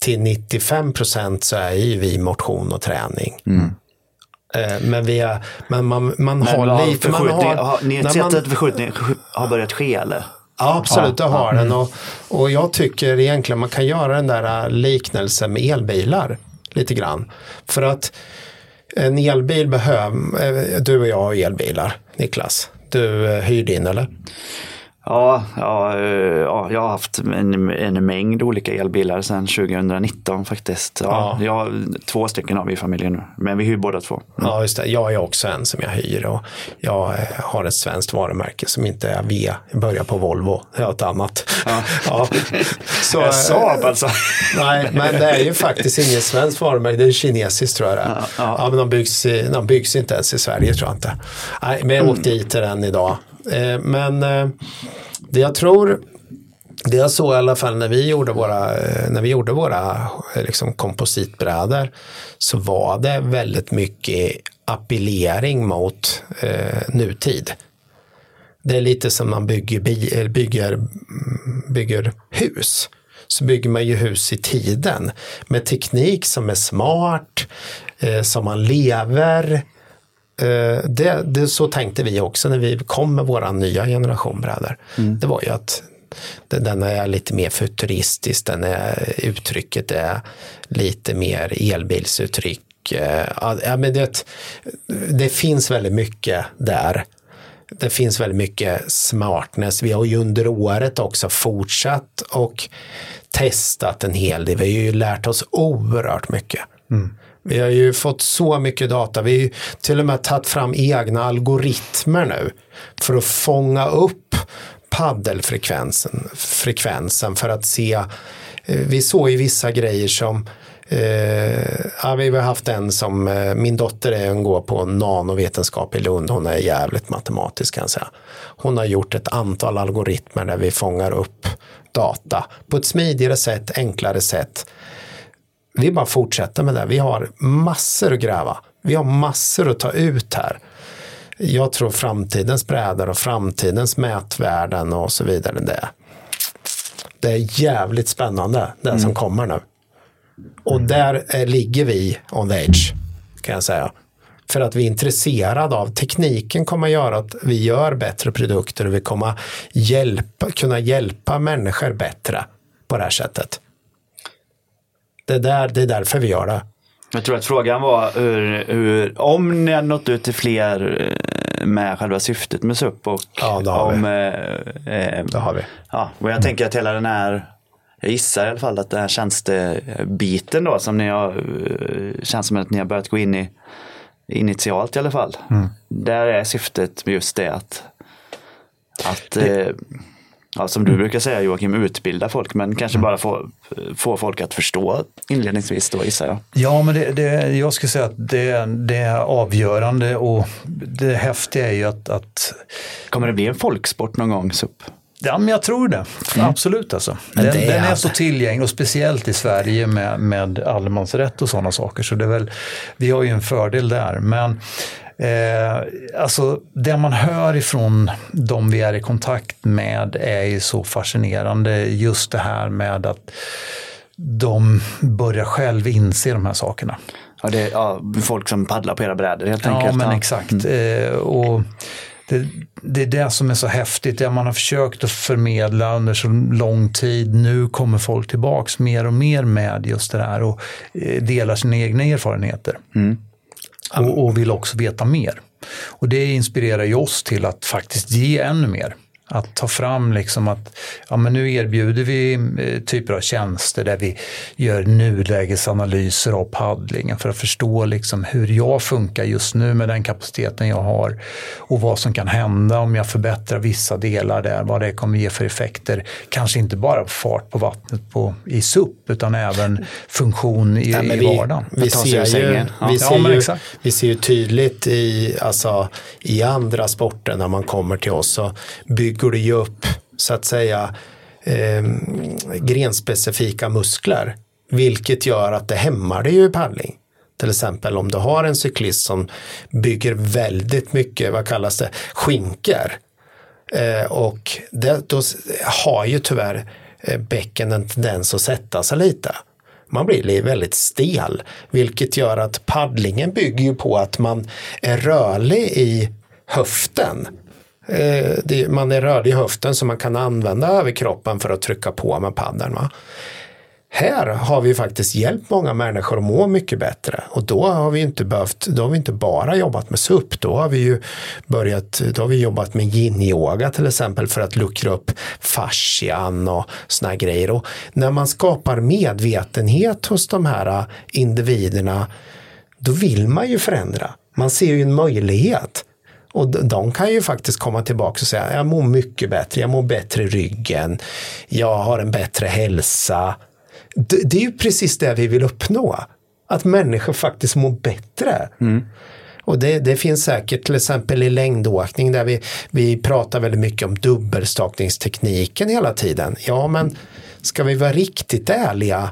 till 95 procent så är ju vi motion och träning. Eh, Men, vi är, men man, man Men har har lite... Man har, har ni har sett man- att förskjutning har börjat ske eller? Ja, absolut, det har den. Och, och jag tycker egentligen man kan göra den där liknelsen med elbilar lite grann. För att en elbil behöver, du och jag har elbilar, Niklas. Du eh, hyr din eller? Ja, ja, eh, ja, jag har haft en, en mängd olika elbilar sedan 2019 faktiskt. Ja, Ja. Jag har två stycken av i familjen nu, men vi hyr båda två. Ja, just det. Jag är också en som jag hyr och jag eh, har ett svenskt varumärke som inte är V, jag börjar på Volvo, jag har ett annat. Ja. Så, Jag eh, Saab alltså. Nej, men det är ju faktiskt inget svenskt varumärke, det är kinesiskt tror jag det är. Ja, Ja, men de byggs, i- de byggs inte ens i Sverige tror jag inte. Nej, men jag åkte dit till den idag. Eh, men eh, det jag tror, det jag såg i alla fall när vi gjorde våra, eh, när vi gjorde våra liksom, kompositbrädor så var det väldigt mycket appellering mot eh, nutid. Det är lite som man bygger, bi- bygger, mm, bygger hus. Så bygger man ju hus i tiden med teknik som är smart, eh, som man lever. Eh, det, det, så tänkte vi också när vi kom med våra nya generation brädor. Det var ju att den, är lite mer futuristisk, den är, uttrycket är lite mer elbilsuttryck. Eh, ja, men det, det finns väldigt mycket där det finns väldigt mycket smartness. Vi har ju under året också fortsatt och testat en hel del. Vi har ju lärt oss oerhört mycket. Vi har ju fått så mycket data. Vi har ju till och med tagit fram egna algoritmer nu för att fånga upp paddelfrekvensen frekvensen för att se. Eh, vi såg ju vissa grejer som Uh, ja, vi har haft en som, uh, min dotter är, hon går på nanovetenskap i Lund, hon är jävligt matematisk kan jag säga. Hon har gjort ett antal algoritmer där vi fångar upp data på ett smidigare sätt, enklare sätt. Vi bara fortsätter med det, vi har massor att gräva, vi har massor att ta ut här. Jag tror framtidens brädor och framtidens mätvärden och så vidare, det, det är jävligt spännande det som kommer nu. Och där eh, ligger vi on the edge, kan jag säga. För att vi är intresserade av tekniken kommer göra att vi gör bättre produkter och vi kommer hjälpa, kunna hjälpa människor bättre på det här sättet. Det är, där, det är därför vi gör det. Jag tror att frågan var hur, hur, om ni har nått ut till fler eh, med själva syftet med SUP och Ja, det har vi. om... Eh, eh, Det har vi. Ja, och jag tänker att hela den här, jag gissar i alla fall att den här tjänstebiten då som ni har, eh, känns som att ni har börjat gå in i initialt i alla fall. Där är syftet med just det att, att eh, ja, som du brukar säga Joakim, utbilda folk men kanske bara få, få folk att förstå inledningsvis då gissar jag. Ja, men det, det, jag skulle säga att det, det är avgörande och det häftiga är ju att, att Kommer det bli en folksport någon gång SUP? Ja, men jag tror det. Mm. Absolut alltså. Den, den är så tillgänglig och speciellt i Sverige med, med allemansrätt och sådana saker. Så det är väl, vi har ju en fördel där. Men Eh, alltså det man hör ifrån de vi är i kontakt med är ju så fascinerande. Just det här med att de börjar själv inse de här sakerna. Ja, det är ja, folk som paddlar på era brädor helt enkelt. Ja, men exakt. Mm. Eh, och det, det, är det som är så häftigt, det man har försökt att förmedla under så lång tid. Nu kommer folk tillbaks mer och mer med just det här och eh, delar sina egna erfarenheter. Mm. Och, och, vill också veta mer. Och det inspirerar ju oss till att faktiskt ge ännu mer. Att ta fram liksom att ja, men nu erbjuder vi eh, typer av tjänster där vi gör nulägesanalyser av paddlingen för att förstå liksom hur jag funkar just nu med den kapaciteten jag har och vad som kan hända om jag förbättrar vissa delar där, vad det kommer ge för effekter. Kanske inte bara fart på vattnet på, i SUP utan även funktion i, Nej, i vardagen. Vi, vi, ser ju, ja. vi, ser ju, vi ser ju tydligt i, alltså, i andra sporter när man kommer till oss så bygger bygger du ju upp så att säga eh, grenspecifika muskler. Vilket gör att det hämmar dig ju i paddling. Till exempel om du har en cyklist som bygger väldigt mycket, vad kallas det, skinker. Eh, och det, då har ju tyvärr eh, bäcken en tendens att sätta sig lite. Man blir väldigt stel, vilket gör att paddlingen bygger ju på att man är rörlig i höften Eh, det, man är rörd i höften så man kan använda överkroppen för att trycka på med paddeln. Va? Här har vi faktiskt hjälpt många människor att må mycket bättre och då har vi inte behövt, då har vi inte bara jobbat med SUP, då har vi ju börjat, då har vi jobbat med yin-yoga till exempel för att luckra upp fascian och såna grejer. Och när man skapar medvetenhet hos de här individerna, då vill man ju förändra. Man ser ju en möjlighet. Och de kan ju faktiskt komma tillbaka och säga, jag mår mycket bättre, jag mår bättre i ryggen, jag har en bättre hälsa. Det, är ju precis det vi vill uppnå. Att människor faktiskt mår bättre. Mm. Och det, det, finns säkert till exempel i längdåkning där vi, vi pratar väldigt mycket om dubbelstakningstekniken hela tiden. Ja, men ska vi vara riktigt ärliga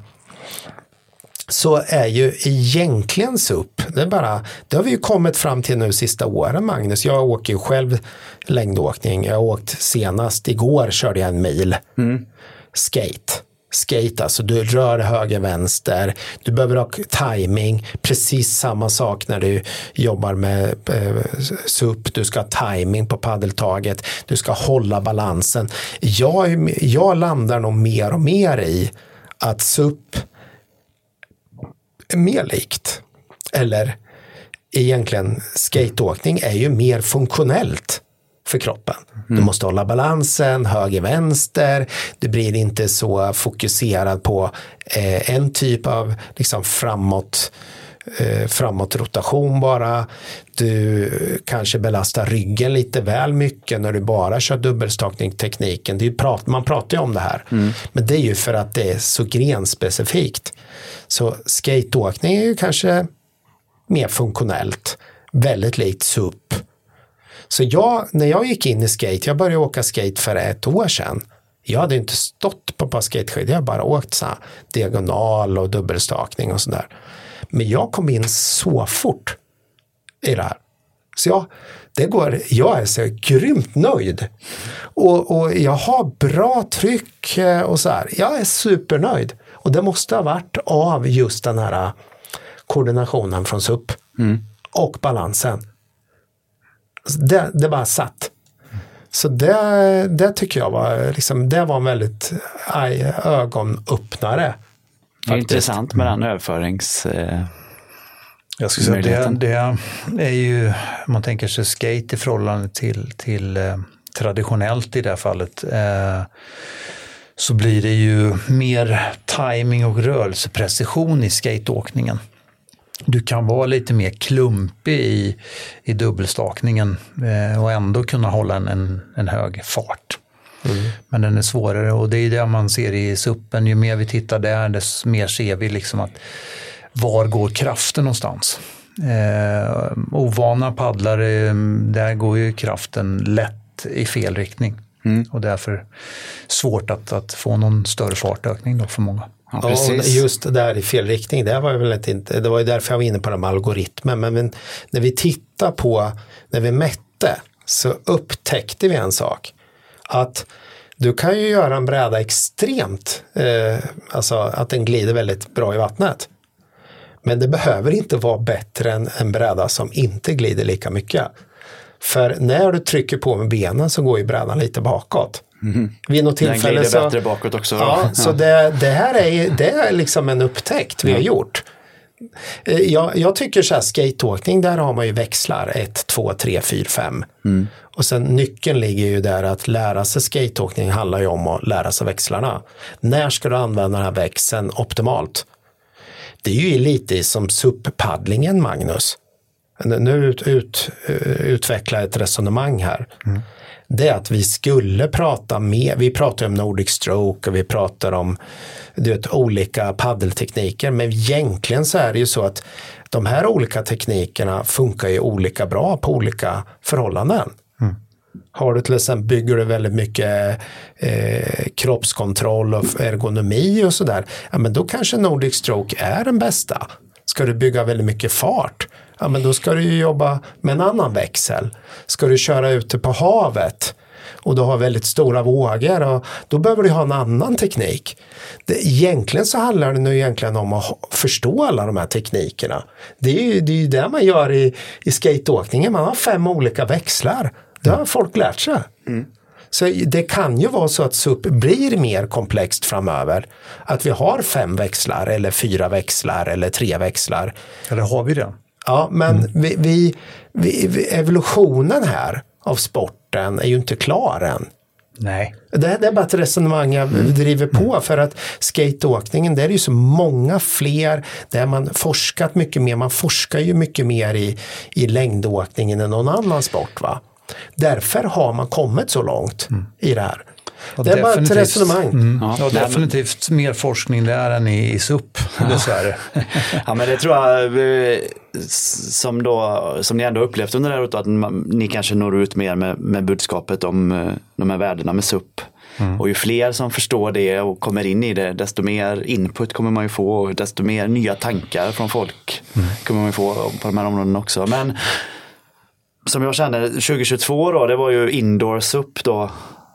så är ju egentligen SUP, det, bara, det har vi ju kommit fram till nu sista åren Magnus. Jag åker ju själv längdåkning. Jag har åkt senast igår körde jag en mil. Mm. Skate. Skate, alltså du rör höger vänster, du behöver ha timing, precis samma sak när du jobbar med eh, SUP, du ska ha timing på paddeltaget, du ska hålla balansen. Jag, jag landar nog mer och mer i att SUP mer likt. Eller egentligen skateåkning är ju mer funktionellt för kroppen. Mm. Du måste hålla balansen, höger, vänster. Du blir inte så fokuserad på eh, en typ av liksom framåt eh, framåtrotation bara. Du kanske belastar ryggen lite väl mycket när du bara kör dubbelstakning-tekniken. man pratar ju om det här. Mm. Men det är ju för att det är så grenspecifikt. Så skateåkning är ju kanske mer funktionellt, väldigt likt SUP. Så jag, när jag gick in i skate, jag började åka skate för ett år sedan. Jag hade inte stått på ett par skateskidor, jag bara åkt så diagonal och dubbelstakning och sådär. Men jag kom in så fort i det här. Så jag, det går, jag är så grymt nöjd. Och, och jag har bra tryck eh, och så här. Jag är supernöjd. Och det måste ha varit av just den här äh, koordinationen från SUP mm. och balansen. Det, det bara satt. Så det, det tycker jag var, liksom, det var en väldigt aj, ögonöppnare. Det är intressant med den överförings... Eh, jag skulle säga det, det är ju, om man tänker sig skate i förhållande till, till eh, traditionellt i det här fallet. Eh, så blir det ju mer timing och rörelseprecision i skateåkningen. Du kan vara lite mer klumpig i, i dubbelstakningen eh, och ändå kunna hålla en, en, en hög fart. Mm. Men den är svårare och det är det man ser i suppen. Ju mer vi tittar där, desto mer ser vi liksom att var går kraften någonstans? Eh, ovana paddlare, där går ju kraften lätt i fel riktning. Mm. Och därför svårt att, att få någon större fartökning då för många. Ja, ja just där i fel riktning, det var väl inte, det var ju därför jag var inne på de algoritmen. Men, men när vi tittar på, när vi mätte, så upptäckte vi en sak. Att du kan ju göra en bräda extremt, eh, alltså att den glider väldigt bra i vattnet. Men det behöver inte vara bättre än en bräda som inte glider lika mycket. För när du trycker på med benen så går ju brädan lite bakåt. Mm. Vid något tillfälle Den glider så, bättre bakåt också. Ja, så det, det, här är, det är liksom en upptäckt vi har gjort. Eh, jag, jag tycker så här skateåkning, där har man ju växlar 1, 2, 3, 4, 5. Och sen nyckeln ligger ju där att lära sig skateåkning handlar ju om att lära sig växlarna. När ska du använda den här växeln optimalt? Det är ju lite som SUP-paddlingen Magnus. Nu ut, ut, eh, utveckla ett resonemang här. Mm. Det är att vi skulle prata mer, vi pratar om Nordic stroke och vi pratar om du vet, olika paddeltekniker. Men egentligen så är det ju så att de här olika teknikerna funkar ju olika bra på olika förhållanden. Mm. Har du till exempel, bygger du väldigt mycket eh, kroppskontroll och ergonomi och sådär, ja men då kanske Nordic stroke är den bästa. Ska du bygga väldigt mycket fart, ja men då ska du ju jobba med en annan växel. Ska du köra ute på havet och du har väldigt stora vågor, och då behöver du ha en annan teknik. Det, egentligen så handlar det nu egentligen om att förstå alla de här teknikerna. Det är ju det, är det man gör i, i skateåkningen, man har fem olika växlar. Det har folk lärt sig. Mm. Så det kan ju vara så att SUP blir mer komplext framöver. Att vi har fem växlar eller fyra växlar eller tre växlar. Eller har vi det? Ja, men mm. vi, vi, vi, evolutionen här av sporten är ju inte klar än. Nej. Det, det är bara ett resonemang jag mm. driver på mm. för att skateåkningen, där är ju så många fler, där man forskat mycket mer, man forskar ju mycket mer i, i längdåkningen än någon annan sport. va. Därför har man kommit så långt mm. i det här. Och det är bara ett resonemang. Mm. Ja, ja, definitivt mer forskning där än i, i SUP, ja. dessvärre. ja, men det tror jag, eh, som, då, som ni ändå upplevt under det här året, att ni kanske når ut mer med, med budskapet om eh, de här värdena med SUP. Mm. Och ju fler som förstår det och kommer in i det, desto mer input kommer man ju få och desto mer nya tankar från folk mm. kommer man ju få på de här områdena också. Men som jag kände 2022 då, det var ju indoor SUP då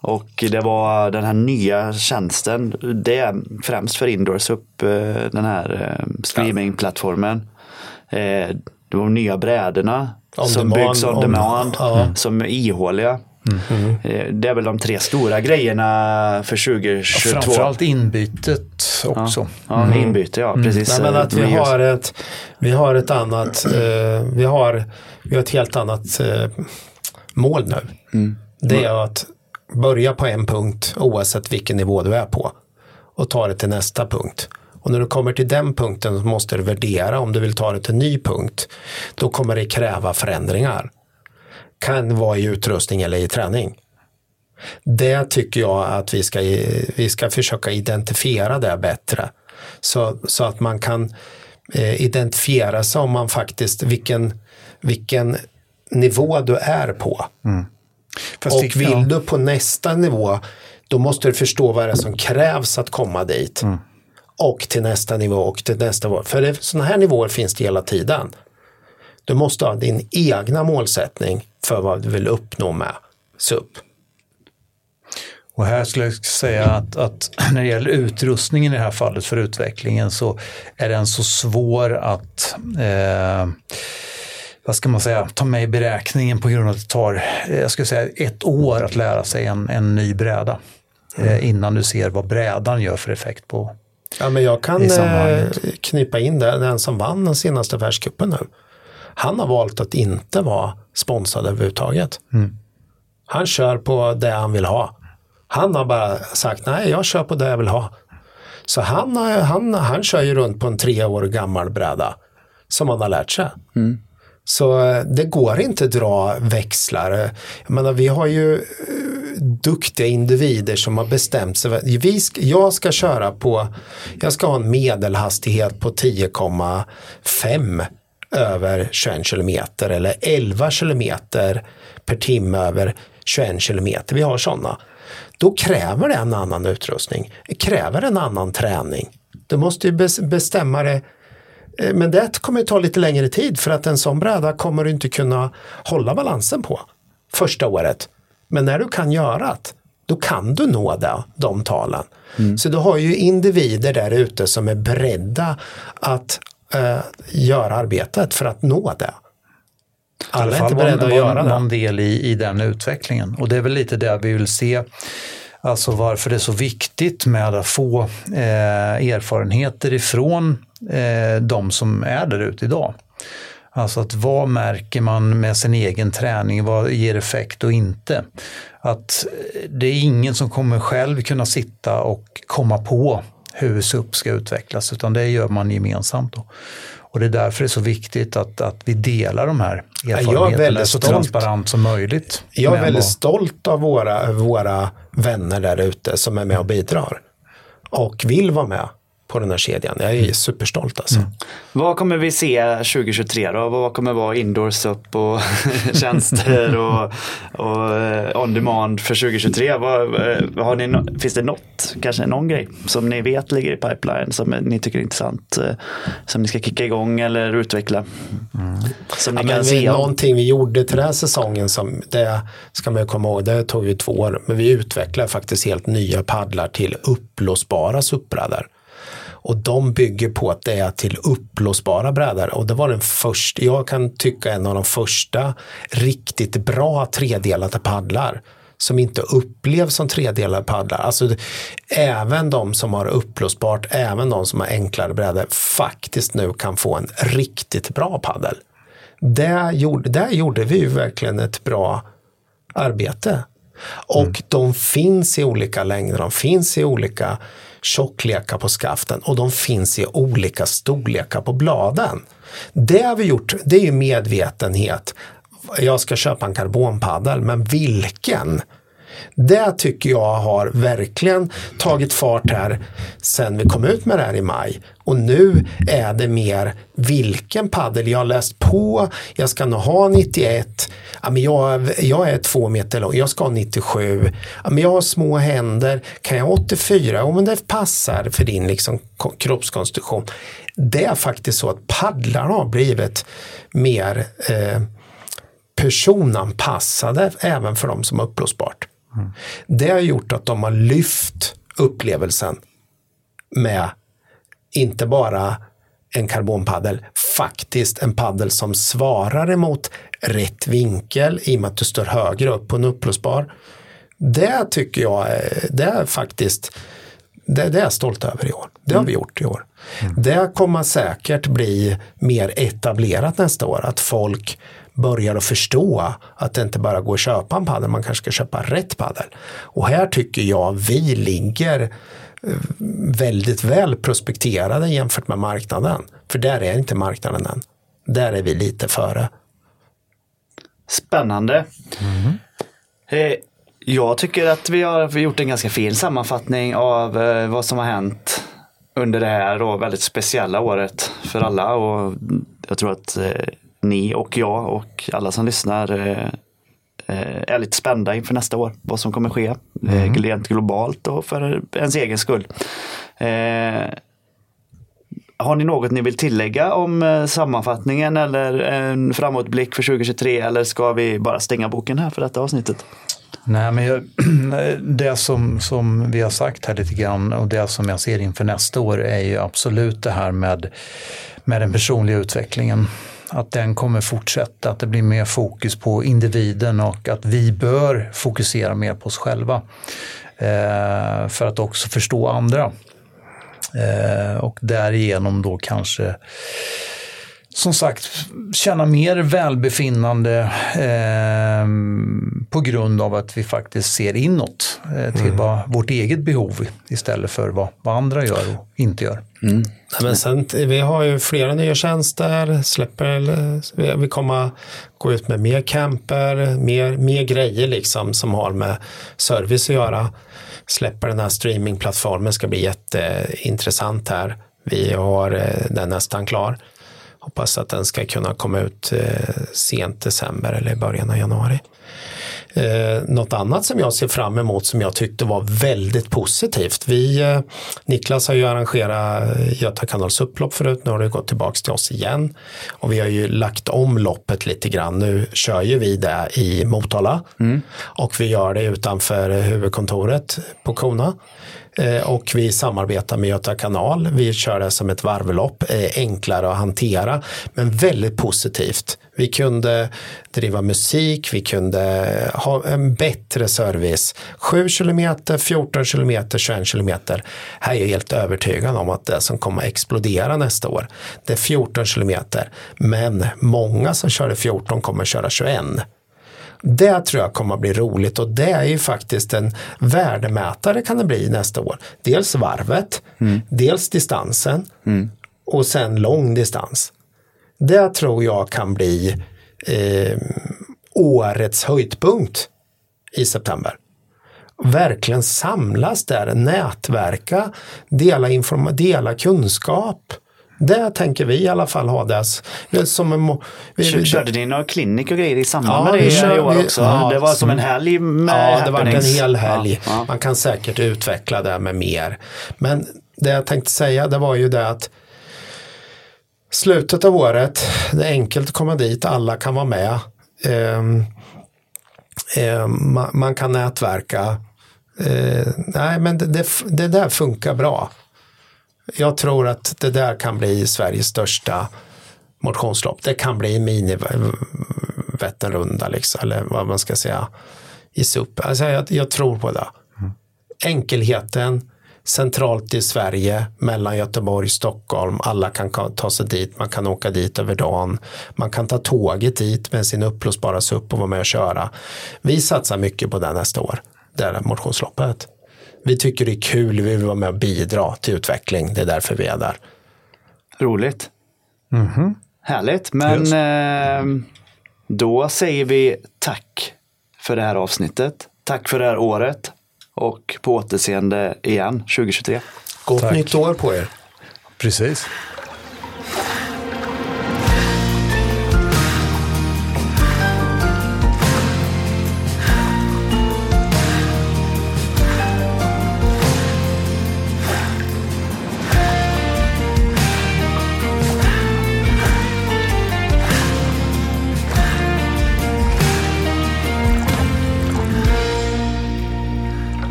och det var den här nya tjänsten, det är främst för Indoors upp eh, den här eh, streamingplattformen. Eh, de nya brädorna on som demand, byggs on demand, on, som är ihåliga. Mm. Det är väl de tre stora grejerna för 2022. Ja, framförallt inbytet också. Ja, ja inbyte, ja mm. precis. Nej, men att vi har ett, vi har ett annat, eh, vi, har, vi har ett helt annat eh, mål nu. Mm. Det är att börja på en punkt oavsett vilken nivå du är på och ta det till nästa punkt. Och när du kommer till den punkten så måste du värdera om du vill ta det till en ny punkt. Då kommer det kräva förändringar. Kan vara i utrustning eller i träning. Det tycker jag att vi ska, vi ska försöka identifiera det bättre. Så, så att man kan eh, identifiera sig om man faktiskt, vilken, vilken nivå du är på. Mm. Fast och vill ja. du på nästa nivå, då måste du förstå vad det är som krävs att komma dit. Mm. Och till nästa nivå och till nästa nivå. För sådana här nivåer finns det hela tiden. Du måste ha din egna målsättning för vad du vill uppnå med SUP. Och här skulle jag säga att, att, när det gäller utrustningen i det här fallet för utvecklingen så är den så svår att eh, vad ska man säga, ta med i beräkningen på grund av att det tar, eh, jag skulle säga ett år att lära sig en, en ny bräda. Mm. Eh, innan du ser vad brädan gör för effekt på Ja, men jag kan eh, knipa in det, den som vann den senaste världscupen nu. Han har valt att inte vara sponsrad överhuvudtaget. Mm. Han kör på det han vill ha. Han har bara sagt nej, jag kör på det jag vill ha. Så han, han, han kör ju runt på en tre år gammal bräda som han har lärt sig. Mm. Så eh, det går inte att dra växlar. Jag menar, vi har ju eh, duktiga individer som har bestämt sig. Vi ska, jag ska köra på, jag ska ha en medelhastighet på 10,5 över 21 kilometer eller 11 kilometer per timme över 21 kilometer. Vi har sådana. då kräver det en annan utrustning, Det kräver en annan träning. Du måste ju bestämma det men det kommer ta lite längre tid för att en sån bräda kommer du inte kunna hålla balansen på första året. Men när du kan göra det, då kan du nå det, de talen. Mm. Så du har ju individer där ute som är beredda att eh, göra arbetet för att nå det. Alla är inte beredda att göra det. någon del i, i den utvecklingen och det är väl lite det vi vill se. Alltså varför det är så viktigt med att få eh, erfarenheter ifrån eh, de som är där ute idag. Alltså att vad märker man med sin egen träning, vad ger effekt och inte? Att eh, det är ingen som kommer själv kunna sitta och komma på hur SUP ska utvecklas, utan det gör man gemensamt. Då. Och det är därför det är så viktigt att, att vi delar de här erfarenheterna så stolt. transparent som möjligt. Jag är väldigt stolt av våra, våra vänner där ute som är med och bidrar och vill vara med på den här kedjan. Jag är superstolt alltså. Mm. Vad kommer vi se 2023 då? Vad kommer vara indoors upp och tjänster och, och eh, on demand för 2023? Vad, eh, har ni, finns det något, kanske någon grej som ni vet ligger i pipeline som ni tycker är intressant eh, som ni ska kicka igång eller utveckla? Mm. Som ni ja, kan se någonting vi gjorde till den här säsongen som det ska man komma ihåg, det tog ju två år, men vi utvecklade faktiskt helt nya paddlar till uppblåsbara SUP-brädor. Och de bygger på att det är till uppblåsbara brädor och det var den första, jag kan tycka en av de första riktigt bra tredelade paddlar som inte upplevs som tredelade paddlar. Alltså även de som har uppblåsbart, även de som har enklare brädor faktiskt nu kan få en riktigt bra paddel. Där gjorde, där gjorde vi ju verkligen ett bra arbete. Och mm. de finns i olika längder, de finns i olika tjocklekar på skaften och de finns i olika storlekar på bladen. Det har vi gjort, det är ju medvetenhet. Jag ska köpa en karbonpaddel, men vilken? Det tycker jag har verkligen tagit fart här sen vi kom ut med det här i maj. Och nu är det mer vilken paddel jag har läst på, jag ska nog ha 91, ja, men jag, jag är två meter lång, jag ska ha 97, ja, men jag har små händer, kan jag ha 84? Ja, men det passar för din liksom, kroppskonstruktion. Det är faktiskt så att paddlarna har blivit mer eh, personanpassade även för de som har uppblåsbart. Mm. Det har gjort att de har lyft upplevelsen med inte bara en karbonpaddel, faktiskt en paddel som svarar emot rätt vinkel i och med att du står högre upp på en uppblåsbar. Det tycker jag det är faktiskt det, det är jag stolt över i år. Det har mm. vi gjort i år. Mm. Det kommer säkert bli mer etablerat nästa år, att folk börjar att förstå att det inte bara går att köpa en padel, man kanske ska köpa rätt padel. Och här tycker jag vi ligger eh, väldigt väl prospekterade jämfört med marknaden. För där är inte marknaden än. Där är vi lite före. Spännande. Mm. Jag tycker att vi har gjort en ganska fin sammanfattning av eh, vad som har hänt under det här då väldigt speciella året för alla. Och jag tror att ni och jag och alla som lyssnar eh, eh, är lite spända inför nästa år. Vad som kommer ske eh, mm. rent globalt och för ens egen skull. Har ni något ni vill tillägga om sammanfattningen eller en framåtblick för 2023 eller ska vi bara stänga boken här för detta avsnittet? Nej, men jag, det som, som vi har sagt här lite grann och det som jag ser inför nästa år är ju absolut det här med, med den personliga utvecklingen att den kommer fortsätta, att det blir mer fokus på individen och att vi bör fokusera mer på oss själva. Eh, för att också förstå andra. Eh, och därigenom då kanske som sagt känna mer välbefinnande eh, på grund av att vi faktiskt ser inåt eh, till mm. vad, vårt eget behov istället för vad, vad andra gör och inte gör. Mm. Men sen, vi har ju flera nya tjänster, släpper, vi kommer gå ut med mer camper, mer, mer grejer liksom som har med service att göra. Släpper den här streamingplattformen ska bli jätteintressant här. Vi har eh, den nästan klar. Hoppas att den ska kunna komma ut eh, sent december eller i början av januari. Eh, något annat som jag ser fram emot som jag tyckte var väldigt positivt. Vi, eh, Niklas har ju arrangerat Göta kanals upplopp förut, nu har det gått tillbaka till oss igen. Och vi har ju lagt om loppet lite grann. Nu kör ju vi det i Motala mm. och vi gör det utanför huvudkontoret på Kona. Eh, och vi samarbetar med Göta kanal. Vi kör det som ett varvlopp, eh, enklare att hantera men väldigt positivt. Vi kunde driva musik, vi kunde ha en bättre service. 7 kilometer, 14 kilometer, 21 kilometer. Här är jag helt övertygad om att det som kommer att explodera nästa år, det är 14 kilometer. Men många som körde 14 kommer att köra 21. Det tror jag kommer att bli roligt och det är ju faktiskt en värdemätare kan det bli nästa år. Dels varvet, mm. dels distansen mm. och sen lång distans. Det tror jag kan bli eh, årets höjdpunkt i september. Verkligen samlas där, nätverka, dela, informa- dela kunskap. Det tänker vi i alla fall ha det som en... Vi, Körde ni några klinik och grejer i samband ja, med det i år också? Ja, det var som en helg med Ja, det var en hel helg. Ja, Man kan säkert utveckla det med mer. Men det jag tänkte säga det var ju det att slutet av året, det är enkelt att komma dit, alla kan vara med. Um, um, man, man, kan nätverka. Uh, nej, men det, det, det där funkar bra jag tror att det där kan bli Sveriges största motionslopp. Det kan bli mini Vätternrunda liksom, eller vad man ska säga i SUP. Alltså jag, jag tror på det. Enkelheten, centralt i Sverige, mellan Göteborg och Stockholm. Alla kan ta sig dit, man kan åka dit över dagen. Man kan ta tåget dit med sin uppblåsbara SUP och vara med och köra. Vi satsar mycket på det nästa år, det här motionsloppet. Vi tycker det är kul, vi vill vara med och bidra till utveckling. Det är därför vi är där. Roligt. Mm -hmm. Härligt, men eh, då säger vi tack för det här avsnittet. Tack för det här året och på återseende igen 2023. Gott tack. nytt år på er. Precis.